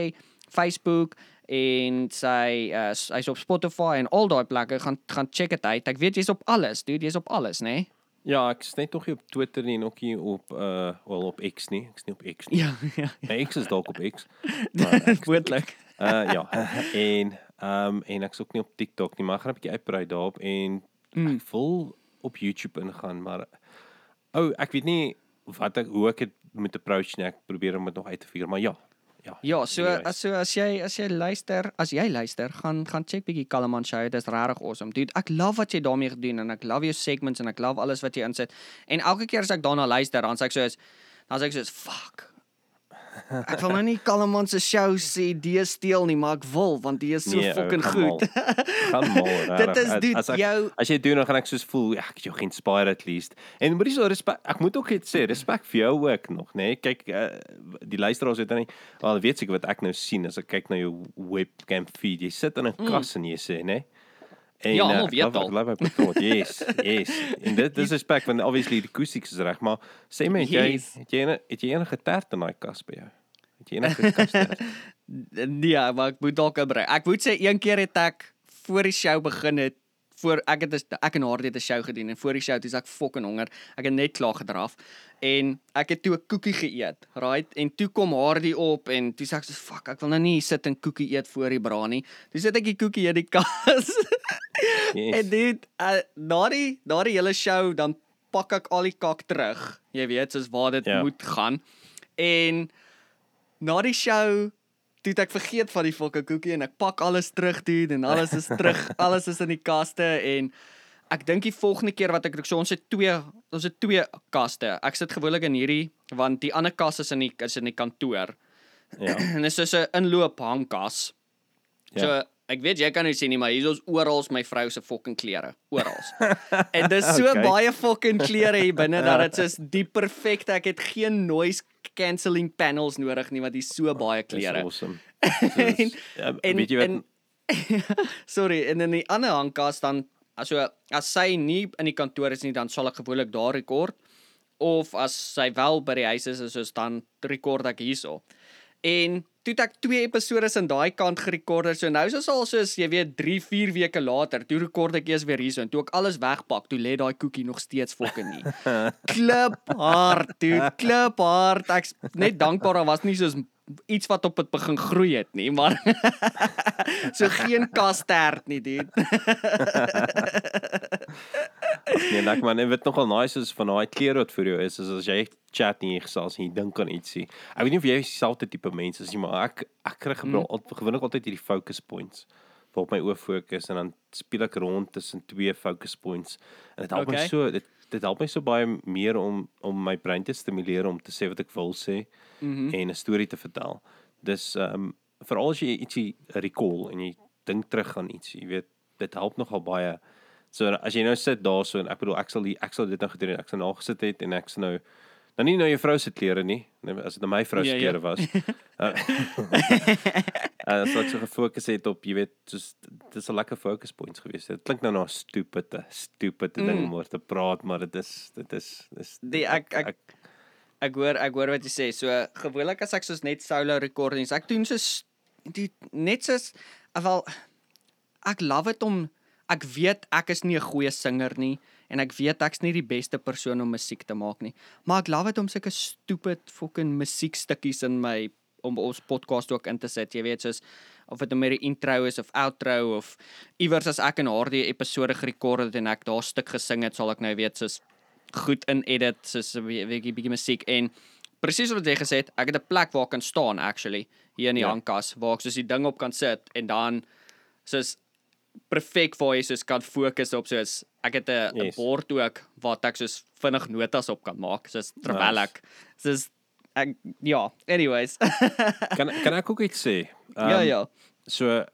Facebook en sy uh, hy's op Spotify en al daai plekke gaan gaan check dit uit. Ek weet jy's op alles, dude, jy's op alles, né? Nee? Ja, ek is net nog nie op Twitter nie en ook nie op uh wel op X nie. Ek's nie op X nie. Ja, ja. My X is dalk op X. Maar ek- Moontlik. Uh ja. En ehm um, en ek's ook nie op TikTok nie, maar ek gaan 'n bietjie uitbrei daarop en mm. ek wil op YouTube ingaan, maar ou, oh, ek weet nie wat ek hoe ek dit moet approach nie. Ek probeer om dit nog uit te figure, maar ja. Ja. Ja, so as so as jy as jy luister, as jy luister, gaan gaan check bietjie Kalaman show. Dit is regtig awesome. Dude, ek love wat jy daarmee gedoen en ek love jou segments en ek love alles wat jy insit. En elke keer as ek daarna luister, dan sê ek soos dan sê ek soos fuck. Ek wil nou nie Kalaman se show sê die steel nie, maar ek wil want die is so Nee, fucking goed. gaan mal. Dit is, dude, as ek, jou- as jy doen dan gaan ek soos voel, ja, ek het jou geïnspireer at least. En moet jy so respek ek moet ook iets sê, respek vir jou ook nog, nê? Nee? Kyk, uh, die luisteraars weet dan nie, al weet seker wat ek nou sien as ek kyk na jou webcam feed. Jy sit in 'n kas en jy sê, nê? Nee? En. Ja, almal eh, weet al. Love my patrot. Yes, yes. En dit dis respek want obviously die acoustics is reg, maar sê my het jy Yes. het jy ene- het jy enige tert in daai kas by jou? Het jy enige kas? Nee, maar ek moet dalk inbrei. Ek moet sê een keer het ek voor die show begin het voor ek het ek en Hardy het 'n show gedoen en voor die show toe ek fucking honger. Ek het net klaar gedraf en ek het toe 'n koekie geëet, right? En toe kom Hardy op en toe sê ek so fuck, ek wil nou nie sit en koekie eet voor die bra nie. Toe sit ek die koekie in die kas. Yes. En dit uh, na die na die hele show dan pak ek al die kak terug. Jy weet, soos waar dit Ja. moet gaan. En na die show toe ek vergeet van die fucking koekie en ek pak alles terug doen en alles is terug, alles is in die kaste en ek dink die volgende keer wat ek so ons het twee ons het twee kaste. Ek sit gewoonlik in hierdie want die ander kas is in die is in die kantoor. Ja. En dit is so 'n inloop hangkas. Ja. So ek weet jy kan nie sien nie, maar hier is oral my vrou se fucking klere, oral. en dis so Okay. baie fucking klere hier binne dat dit is die perfekte. Ek het geen noise cancelling panels nodig nie want dis so baie Dis klere. awesome. en, Dis, ja, en, weet jy wat en, sorry, en in die ander hangkas dan so as sy nie in die kantoor is nie, dan sal ek gewoonlik daar rekord of as sy wel by die huis is, is soos dan rekord ek hierso. En toe ek twee episodes aan daai kant gerekord. So nou is dit al soos jy weet 3, 4 weke later, toe rekord ek eers weer hierso en toe ek alles wegpak, toe lê daai koekie nog steeds fucking nie. klip hard, dude, klip hard. Ek's net dankbaar daar was nie soos iets wat op dit begin groei het nie, maar so geen kastert nie, dude. Nee, like man, en wat nogal nice is van daai klere wat vir jou is, is as jy chat en jy gesels en jy dink aan ietsie. Ek weet nie of jy dieselfde tipe mens is nie, maar ek ek kry Mm. mm. gewoonlik altyd hierdie focus points waarop my oë fokus en dan speel ek rond tussen twee focus points en dit help. Okay. my so dit dit help my so baie meer om om my brein te stimuleer om te sê wat ek wil sê mm -hmm. en 'n storie te vertel. Dis ehm um, veral as jy ietsie recall en jy dink terug aan iets, jy weet, dit help nogal baie. So as jy nou sit daarso en ek bedoel ek sal die, ek sal dit nou gedoen het. Ek sal nou gesit het en ek sal nou nou nie nou jou vrou se klere nie, nee, as dit nou my vrou se Ja, ja. klere was. Uh, uh, so ek so gefokus het op, jy weet, soos dis 'n lekker focus points gewees. Dit klink nou na 'n stupide, stupide mm. ding om oor te praat, maar dit is dit is dis Die ek ek ek hoor ek hoor wat jy sê. So gewoonlik as ek soos net solo recordings, ek doen soos die net soos wel ek love dit om ek weet ek is nie 'n goeie singer nie en ek weet ek's nie die beste persoon om musiek te maak nie. Maar ek love dit om sulke stupid fucking musiekstukkies in my om ons podcast ook in te sit. Jy weet soos of dit nou met die intro is of outro of iewers as ek in daardie episode gerekord het en ek daar 'n stuk gesing het, sal ek nou weet soos goed in edit soos 'n bietjie bietjie musiek en presies wat jy gesê het, ek het 'n plek waar ek kan staan actually hier in die Ja. hangkas waar ek soos die ding op kan sit en dan soos perfek waar jy soos kan fokus op soos ek het 'n yes. Bord ook wat ek soos vinnig notas op kan maak soos terwyl Nice. ek soos ek ja, anyways. kan kan ek ook iets sê? um, ja ja. So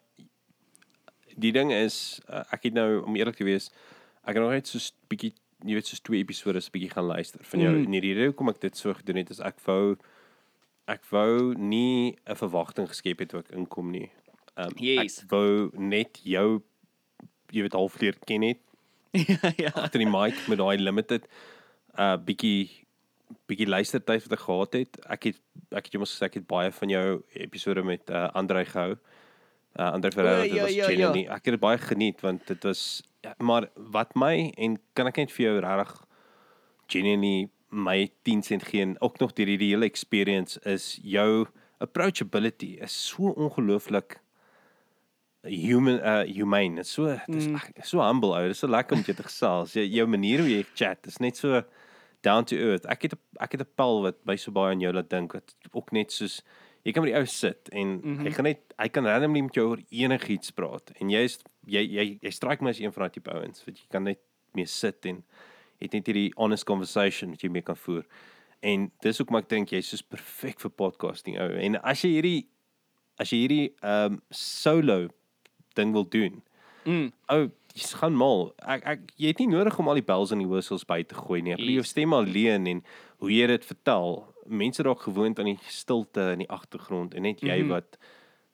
die ding is uh, ek het nou om eerlik te wees, ek het nog net so 'n bietjie jy weet soos twee episode 'n bietjie gaan luister van jou. Mm. En die rede hoekom ek dit so gedoen het is ek wou ek wou nie 'n verwagting geskep het toe ek inkom nie. Um, Yes. Ek wou net jou jy weet half leer ken het ja ja. agter die mic met daai limited uh bietjie bietjie luistertyd wat ek gehad het. Ek het ek het jou mos gesê ek het baie van jou episode met uh Andre gehou. Uh Andre Ferreira dit ja, was ja, ja. genuinely. Ek het dit baie geniet want dit was ja, maar wat my en kan ek net vir jou regtig genuinely my 10 sent gee en ook nog deur hierdie hele experience is jou approachability is so ongelooflik human uh humane. Dit's so dis Mm. mm. so humble ou. Dis so lekker om jou te gesels. Jou, jou manier hoe jy chat is net so down to earth. Ek het ek het 'n pel wat by so baie aan jou laat dink wat ook net soos jy kan met die ou sit en mm -hmm. hy gaan net hy kan randomly met jou oor enigiets praat en jy is jy jy jy strike my as een van daai tipe ouens wat jy kan net mee sit en het net hierdie honest conversation wat jy mee kan voer. En dis hoekom ek dink jy's soos perfek vir podcasting ou. En as jy hierdie as jy hierdie ehm um, solo ding wil doen. Mm. Ou, jy's gaan mal. Ek ek jy het nie nodig om al die bells en die whistles by te gooi nie. Ek bedoel jou stem alleen en hoe jy dit vertel. Mense raak gewoond aan die stilte in die agtergrond en net jy mm. -hmm. wat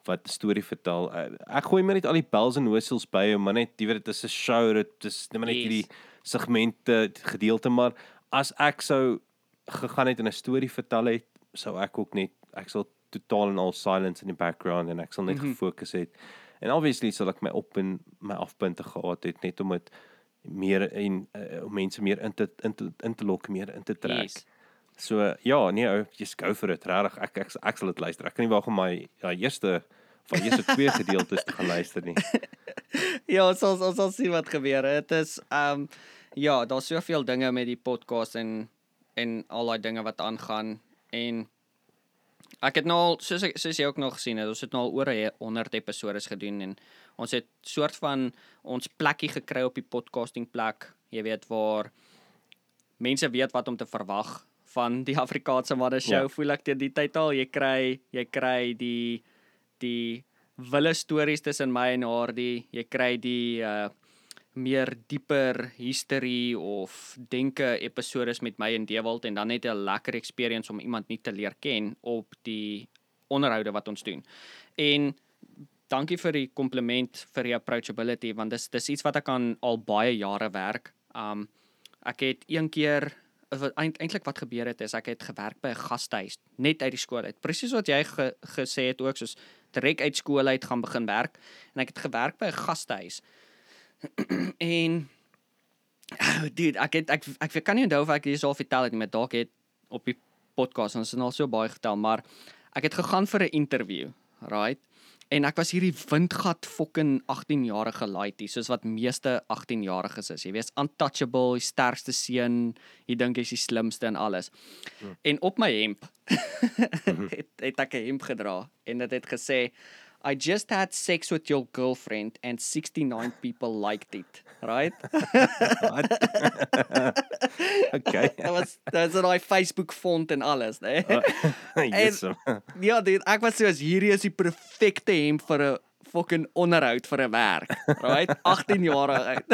wat 'n storie vertel. Uh, Ek gooi maar net al die bells and whistles by, maar net jy weet dit is 'n show, dit is net maar net Yes. hierdie segmente gedeelte, maar as ek sou gegaan het en 'n storie vertel het, sou ek ook net ek sal totaal en al silence in die background en ek sal net mm. -hmm. gefokus het. En obviously sal ek my op en my afpunte gehad het net om dit meer en uh, om mense meer in te in te, in te lok, meer in te trek. Yes. So ja, nee, ou, just go for it. Regtig, ek, ek ek sal dit luister. Ek kan nie wag om my ja, eerste van eerste twee gedeeltes te gaan luister nie. Ja, ons sal ons sal sien wat gebeur. Dit is ehm um, ja, daar's soveel dinge met die podcast en en al daai dinge wat aangaan en ek het nou al soos ek soos jy ook nog gesien het, ons het nou al oor 'n 100 episode gedoen en ons het soort van ons plekkie gekry op die podcasting plek, jy weet waar mense weet wat om te verwag van die Afrikaanse manne show. Ja. Voel ek teen die tyd al jy kry jy kry die die wille stories tussen my en haar die jy kry die uh meer dieper history of denke episodes met my en Dewald en dan net 'n lekker experience om iemand nie te leer ken op die onderhoude wat ons doen. En dankie vir die kompliment vir die approachability want dis dis iets wat ek aan al baie jare werk. Um ek het een keer eind- eintlik wat gebeur het is ek het gewerk by 'n gastehuis net uit die skool uit. Presies wat jy ge, gesê het ook soos direk uit skool uit gaan begin werk en ek het gewerk by 'n gastehuis. en oh, dude, ek het ek ek kan nie onthou of ek dis al vertel het nie, maar dalk het op die podcast ons het al so baie vertel, maar ek het gegaan vir 'n interview, right? En ek was hierdie windgat fucking 18-jarige laaitie, soos wat meeste 18-jariges is. Jy weet, untouchable, die sterkste seun, jy dink jy's die slimste en alles. Hmm. En op my hemp het, het ek 'n hemp gedra en dit het gesê I just had sex with your girlfriend and 69 people liked it, right? Okay. Dit was dit was in daai Facebook font en alles, né? Nee? yes. Ja, dit ek was soos hierdie is die perfekte hemp vir 'n fucking onderhoud vir 'n werk, right? 18 jaar oud.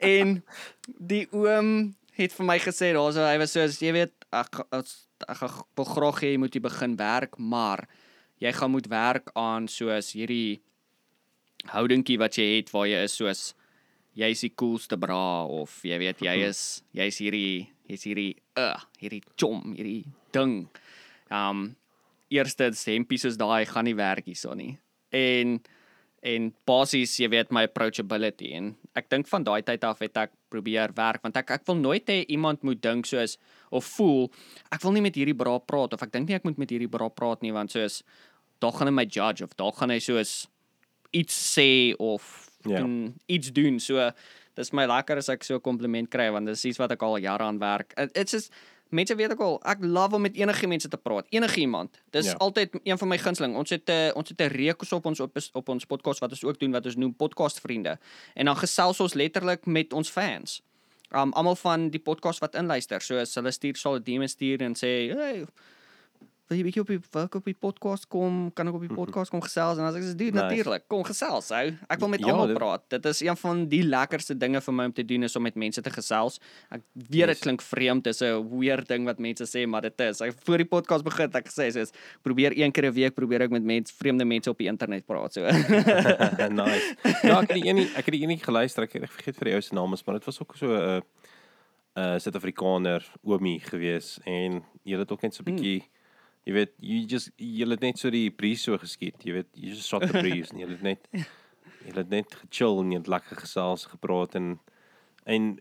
en die oom het vir my gesê daar's hy was soos jy weet ek as- ek gaan- wil graag hê jy moet jy begin werk, maar jy gaan moet werk aan soos hierdie houdingkie wat jy het waar jy is soos jy's die coolste bra of jy weet jy is jy's hierdie jy's hierdie uh hierdie chom, hierdie ding. Um eerste hempies soos daai gaan nie werk hierso nie. En en basies jy weet my approachability en ek dink van daai tyd af het ek probeer werk want ek ek wil nooit hê iemand moet dink soos of voel ek wil nie met hierdie bra praat of ek dink nie ek moet met hierdie bra praat nie want soos daar gaan hy my judge of daar gaan hy soos iets sê of Ja. yeah. iets doen. So dis my lekker as ek so 'n kompliment kry want dis iets wat ek al jare aan werk. It- It's just mense weet ek al, ek love om met enige mense te praat. Enige iemand. Dis Ja. yeah. altyd een van my gunsteling. Ons het 'n ons het 'n reeks op ons op, op ons podcast wat ons ook doen wat ons noem podcast vriende. En dan gesels ons letterlik met ons fans. Um almal van die podcast wat inluister. So as hulle stuur sal 'n DM stuur en sê, "Hey, wil jy bietjie op die wil ek op die podcast kom? Kan ek op die podcast kom gesels?" En as ek sê, "Dude, Nice. natuurlik, kom gesels, ou. Ek wil met Ja, almal dit- praat. Dit is een van die lekkerste dinge vir my om te doen is om met mense te gesels. Ek weet dit Yes. klink vreemd, dis 'n weird ding wat mense sê, maar dit is. Ek voor die podcast begin ek gesê soos probeer een keer 'n week probeer ek met mense, vreemde mense op die internet praat so. nice. Ja, ek het die een ek het die een geluister. Ek, ek vergeet vir die ou se naam, is, maar dit was ook so 'n uh, uh, Suid-Afrikaner oomie gewees en jy het ook net so 'n bietjie jy weet jy just jy het net so die breeze so geskiet. Jy weet jy just shot the breeze en jy het net jy het net gechill en jy het lekker gesels gepraat en en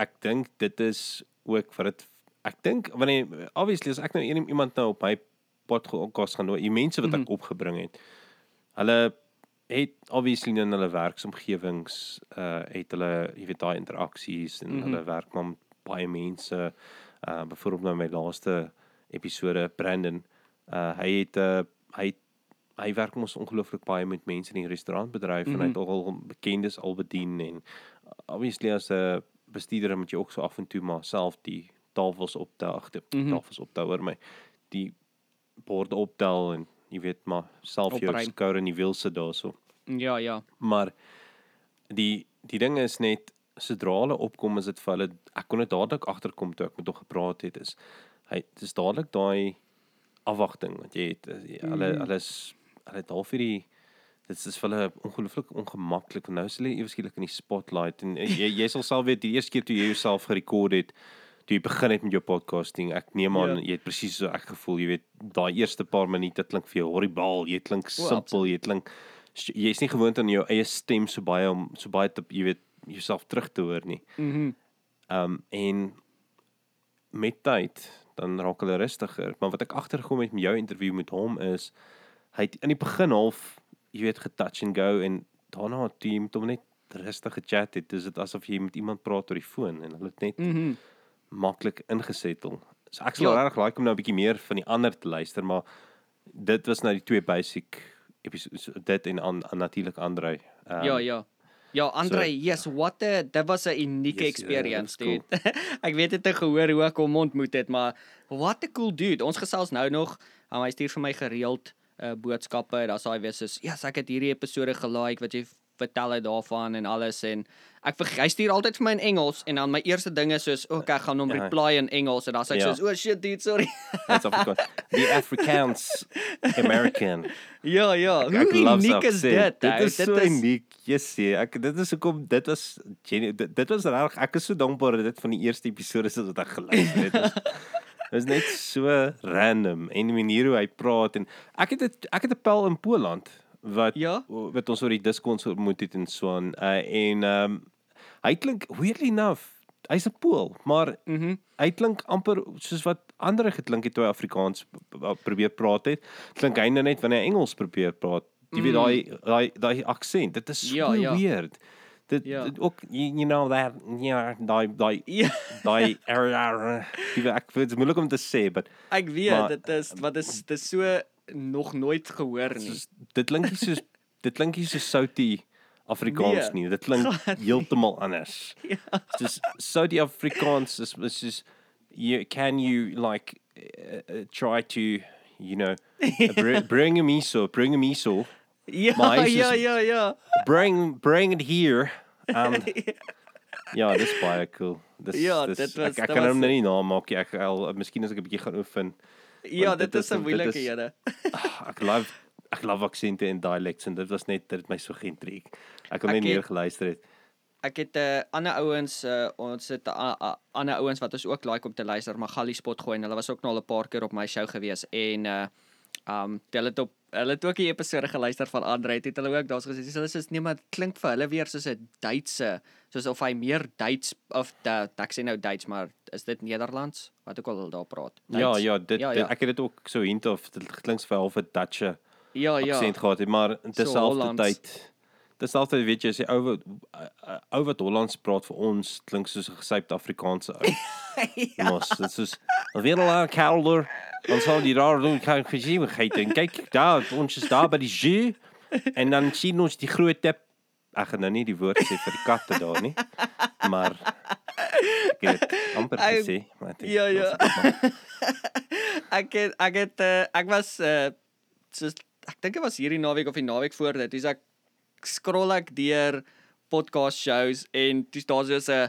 ek dink dit is ook vir dit ek dink wanneer obviously as ek nou een- iemand nou op my podcast gaan nooi, die mense wat ek Mhm. opgebring het. Hulle het obviously in hulle werksomgewings uh het hulle jy weet daai interaksies en mm. -hmm. hulle werk maar met baie mense. Uh byvoorbeeld nou my laaste episode Brandon, uh hy het uh hy hy werk mos ongelooflik baie met mense in die restaurantbedryf mm -hmm. en hy het al bekendes al bedien en uh, obviously as 'n bestuurder moet jy ook so af en toe maar self die tafels optel, ag, die Mhm. tafels optel oor my die borde optel en jy weet maar self jou Opruim. skouer in die wiel sit daarso. ja, ja. Maar die die ding is net sodra hulle opkom is dit vir hulle ek kon dit dadelik agterkom toe ek met hom gepraat het is hy dis dadelik daai afwagting wat jy het jy- hulle Mhm. hulle is hulle het half hierdie dit is vir hulle ongelooflik ongemaklik want nou is hulle ewe skielik in die spotlight en eh, jy jy sal self weet die eerste keer toe jy jouself gerekord het toe jy begin het met jou podcasting ek neem aan Ja. jy het presies so ek gevoel jy weet daai eerste paar minute klink vir jou horribaal jy klink simpel jy klink jy's nie gewoond aan jou eie stem so baie om so baie te jy weet jouself terug te hoor nie. Mhm. Um en met tyd dan raak hulle rustiger. Maar wat ek agtergekom het met jou onderhoud met hom is hy het in die begin half jy weet getouch and go en daarna toe jy met hom net rustig gechat het, dis dit asof jy met iemand praat oor die foon en hulle het net Mhm. maklik ingesettel. So ek sal Ja. regtig like om nou 'n bietjie meer van die ander te luister, maar dit was nou die twee basic episodes dit en aan, aan natuurlik Andre. Um, Ja, ja. Ja, Andre, so- yes, what a dit was 'n unieke Yes, ja, experience, dit is dude. ek weet dit het gehoor hoe ek hom ontmoet het, maar what a cool dude. Ons gesels nou nog. Um, hy stuur vir my gereeld uh boodskappe. Daar's daai weer soos, "Ja, yes, ek het hierdie episode gelike wat jy vertel het daarvan en alles en ek hy stuur altyd vir my in Engels en dan my eerste ding is soos, "O, okay, ek gaan hom Ja. reply in Engels." En dan sê ek Ja. soos, "O shit, dude, sorry." Dit's Afrikaans. Die Afrikaans American. ja, ja. Ek- Hoe ek uniek is dit? Dit ou? is so uniek. Yes, yeah. ek dit is hoekom dit was genu- dit, dit was regtig ek is so dankbaar dat dit van die eerste episode is wat ek geluister het. Dit Dit is net so random en die manier hoe hy praat en ek het het, ek het 'n pel in Poland wat Ja? wat ons oor die Discord ontmoet het en so aan uh, en ehm um, hy klink weirdly enough hy's 'n Pool, maar. Mm hy klink amper soos wat ander geklink het toe hy Afrikaans probeer praat het. Klink hy nou net wanneer hy Engels probeer praat. Jy weet daai daai daai aksent, dit is so Mm. Ja, ja. weird. Dit, Ja. dit ook you, you know that ja daai daai Ja. daai area ek weet dit is moeilik om te sê, but Ek weet Maar- dit is wat is dit so nog nooit gehoor nie. soos, dit klink nie soos dit klink nie so souty Afrikaans Nee. nie. Dit klink heeltemal anders. Ja. Soos souty Afrikaans is is soos you can you like uh, uh, try to you know br bring a miso, bring a miso, Ja, Maar ja, ja, ja. bring bring it here. Um Ja, dis baie cool. Dis Ja, dis, dit was- ek, ek kan was- hom nou nie namaak nie. Ek al miskien as ek 'n bietjie gaan oefen. Ja, dit dit is 'n moeilike ene. Ah, Ek love ek love aksente en dialects en dit was net dit het my so geïntrigue. Ek kon net meer het- geluister het. Ek het 'n uh, ander ouens uh, ons het 'n uh, uh, ander ouens wat ons ook like om te luister, Magali Spot gooi en hulle was ook nou al 'n paar keer op my show gewees en uh um hulle het op hulle het ook die episode geluister van Andre het hulle ook daar's gesê dis hulle sê nee maar dit klink vir hulle weer soos 'n Duitse soos of hy meer Duits of da, ek sê nou Duits maar is dit Nederlands wat ook al hulle daar praat Ja, Duits? ja, dit, ja, dit ja. ek het dit ook so hint of dit klink vir half 'n Dutch ja, ja. aksent gehad het, maar terselfde Hollands. tyd Terselfde weet jy as jy ou wat ou wat Hollands praat vir ons klink soos 'n gesypte Afrikaanse ou. ja. Mos, dit is weer al kelder. Ons sal die daar doen kan gesien het en kyk daar ons is daar by die zoo en dan sien ons die groot tip. Ek gaan nou nie die woord sê vir die katte daar nie. Maar ek het dit amper gesê, maar dink ja, ja. dit ek het ek het uh, ek was uh soos ek dink dit was hierdie naweek of die naweek voor dit. Dis ek scroll ek deur podcast shows en dis daar soos 'n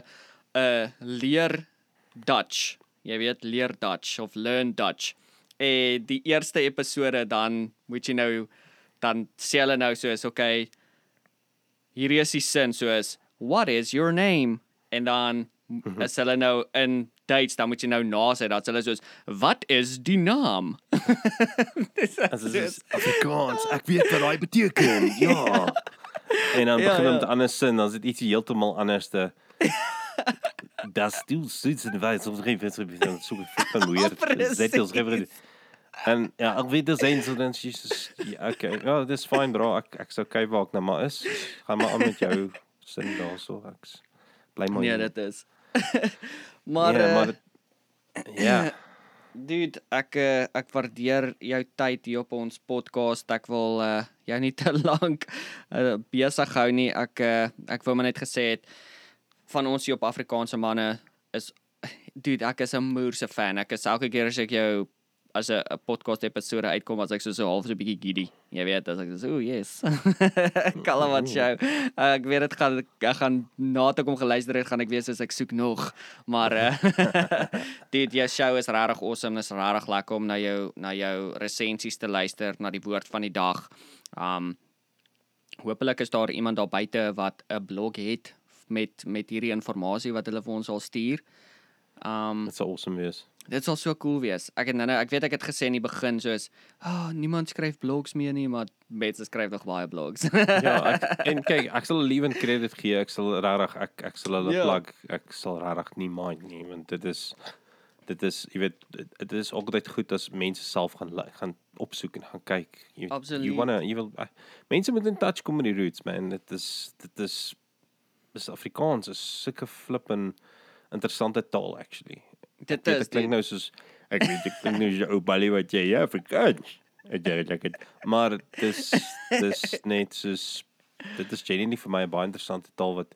'n leer Dutch. Jy weet leer Dutch of learn Dutch. En die eerste episode dan moet jy nou dan sê hulle nou soos okay hierdie is die sin soos what is your name en dan as hulle nou in Duits dan moet jy nou na sê dat hulle soos wat is die naam Dis As dit is Afrikaans, ek weet wat daai beteken. Ja. En dan Ja, begin ja. hom te ander sin, dan is dit iets heeltemal Das du sitzt in weiß auf Rief so flippen weird. Precies. Zet ons gewer. En ja, ek weet dit zijn so dan Jesus. Ja, okay. Ja, dis fyn bro. Ek ek sou waar ek nou maar is. Gaan maar aan met jou sin daarso. Ek bly maar. nee dit is maar ja, uh, maar dit- ja. dude ek uh, ek waardeer jou tyd hier op ons podcast ek wil uh, jou nie te lank uh, besig hou nie ek uh, ek wou maar net gesê het van ons hier op Afrikaanse manne is dude ek is 'n moerse fan. Ek is elke keer as ek jou as 'n podcast episode uitkom as ek so so half so 'n bietjie giddy. Jy weet as ek so ooh yes. Kalamat show uh, ek weet dit gaan ek gaan na toe kom geluister het gaan ek weet soos ek soek nog. Maar uh, dit jou show is regtig awesome. Dis regtig lekker om na jou na jou resensies te luister na die woord van die dag. Um Hoopelik is daar iemand daar buite wat 'n blog het met met hierdie inligting wat hulle vir ons sal stuur. Um Dit sou awesome wees. dit sal so cool wees. Ek het nou nou ek weet ek het gesê in die begin soos, "Ag, oh, niemand skryf blogs meer nie, maar mense skryf nog baie blogs." Ja, ek, en kyk, ek sal liewe credit gee. Ek sal regtig ek ek sal hulle Ja. plug. Ek sal regtig nie mind nie want dit is dit is jy weet dit, is ook altyd goed as mense self gaan gaan opsoek en gaan kyk. You, Absoluut. You wanna you will uh, mense moet in touch kom met die roots man. Dit is dit is dis Afrikaans is sulke flippin interessante taal actually. dit Dit is klink dit, nou soos ek weet dit klink nou so ou balie wat jy ja Afrikaans. Ek dink ek het maar dis dis net soos dit is genuinely vir my 'n baie interessante taal wat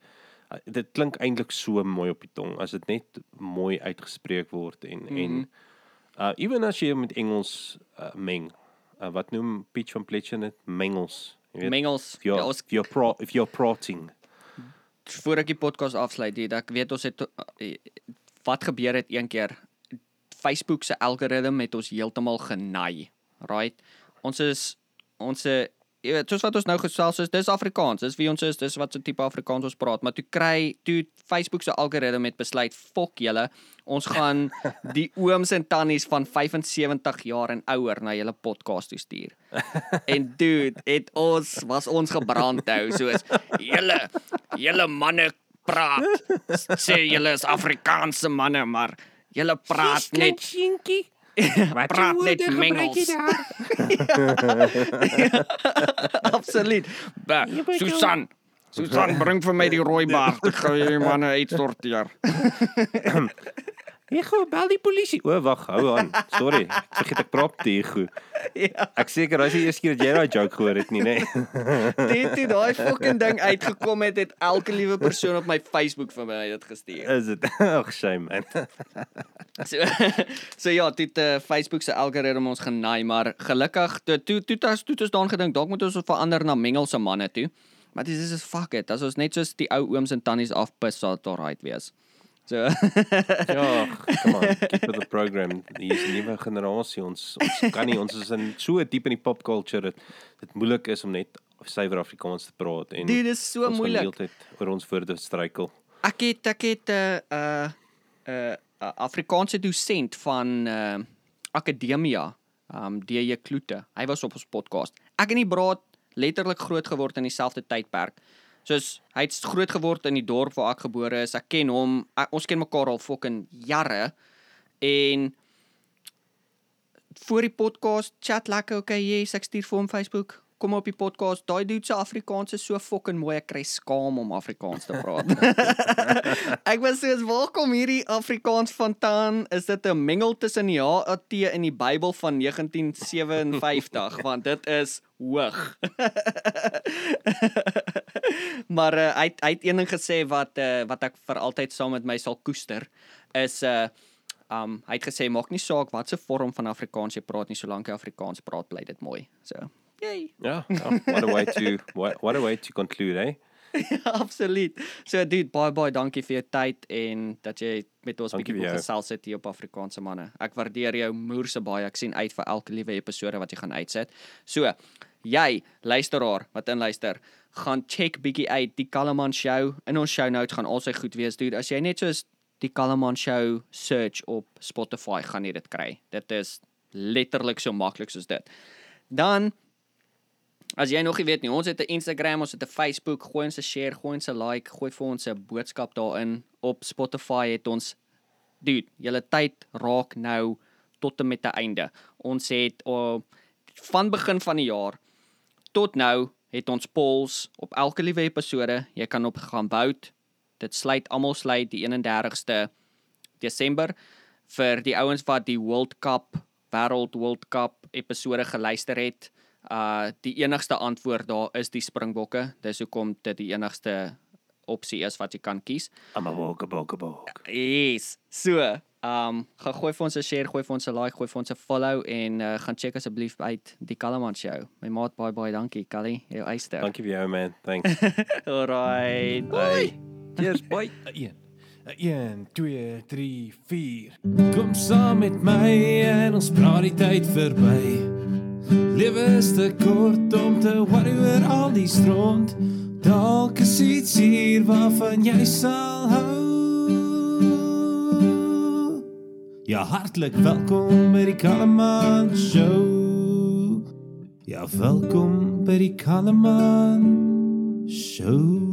uh, dit klink eintlik so mooi op die tong as dit net mooi uitgespreek word en mm -hmm. en uh ewen as jy met Engels uh, meng. Uh, wat noem Peach van Pletcher dit mengels. Jy weet Mengels. if you're, Ja, ons if you're pro if you're proting. Voor ek die podcast afsluit, dit ek weet ons het uh, wat gebeur het een keer Facebook se algoritme het ons heeltemal genaai. Right? Ons is ons jy weet soos wat ons nou gesels is, dis Afrikaans. Dis wie ons is, dis wat so tipe Afrikaans ons praat, maar toe kry toe Facebook se algoritme het besluit, "Fok julle, ons gaan die ooms en tannies van 75 jaar en ouer na julle podcast toe stuur." En dude, het ons was ons gebrand hou soos julle julle manne praat. Sê julle is Afrikaanse manne, maar julle praat net skinkie. praat net mengels. Absoluut. Ba, Susan. Susan, bring vir my die rooi baard. Ek gaan hierdie manne uitsorteer. Ek gou bel die polisie. O, wag, hou aan. Sorry. Ek vergeet ek praat te ego. Ja. Ek seker dis die eerste keer dat jy daai joke gehoor het nie, nê? Nee. Dit toe daai fucking ding uitgekom het, het elke liewe persoon op my Facebook vir my dit gestuur. Is dit? Ag, shame man. So so ja, dit uh, Facebook se algoritme ons genaai, maar gelukkig toe toe toe tas toe ons daan gedink, dalk moet ons verander na mengelse manne toe. Maar dis is fuck it. As ons net soos die ou ooms en tannies afpis sal dit alright wees. So Ja, come on, keep with the program. Hier is 'n nuwe generasie. Ons ons kan nie ons is in so diep in die pop culture dat dit moeilik is om net suiwer Afrikaans te praat en dit is so ons moeilik. heeltyd oor ons woorde struikel. Ek het ek het 'n uh, 'n uh, uh, Afrikaanse dosent van uh, Akademia, um DJ Kloete. Hy was op ons podcast. Ek en die braad letterlik groot geword in dieselfde tydperk. Soos hy het groot geword in die dorp waar ek gebore is. Ek ken hom. Ek, ons ken mekaar al fucking jare. En voor die podcast chat lekker, okay, yes, ek stuur vir hom Facebook. Kom op die podcast. Daai dude se Afrikaans is so fucking mooi. Ek kry skaam om Afrikaans te praat. ek was soos, "Waar kom hierdie Afrikaans vandaan? Is dit 'n mengel tussen die HAT en die Bybel van 1957? Want dit is hoog." maar uh, hy het- hy het een ding gesê wat uh, wat ek vir altyd saam met my sal koester is uh um hy het gesê maak nie saak wat se vorm van Afrikaans jy praat nie solank jy Afrikaans praat bly dit mooi. So, yay. Ja, ja, what a way to what, what a way to conclude, eh? Absoluut. So dude, baie baie dankie vir jou tyd en dat jy met ons bietjie wil gesels het hier op Afrikaanse manne. Ek waardeer jou moerse baie. Ek sien uit vir elke liewe episode wat jy gaan uitsit. So, jy luisteraar wat inluister, gaan check bietjie uit die Kalaman show. In ons show notes gaan al sy goed wees, dude. As jy net soos die Kalaman show search op Spotify gaan jy dit kry. Dit is letterlik so maklik soos dit. Dan As jy nog nie weet nie, ons het 'n Instagram, ons het 'n Facebook, gooi ons 'n share, gooi ons 'n like, gooi vir ons 'n boodskap daarin. Op Spotify het ons dude, julle tyd raak nou tot en met 'n einde. Ons het uh, van begin van die jaar tot nou het ons polls op elke liewe episode. Jy kan op gaan vote. Dit sluit almal sluit die 31ste Desember vir die ouens wat die World Cup Wêreld World Cup episode geluister het. Uh die enigste antwoord daar is die Springbokke. Dis hoekom dit die enigste opsie is wat jy kan kies. I'm a walk a walk a walk. Yes. So, um, gaan gooi vir ons 'n share, gooi vir ons 'n like, gooi vir ons 'n follow en uh, gaan check asseblief uit die Kalaman show. My maat baie baie dankie, Callie. Jou eyster. Dankie vir jou man. Thanks. Alright. Bye. Cheers, bye. 1 1 2 3 4 Kom saam met my en ons praat die tyd verby. Lewe is te kort om te worry oor al die stront. Dalk is iets hier waarvan jy sal hou. Ja, hartlik welkom by die Kalaman show. Ja, welkom by die Kalaman show.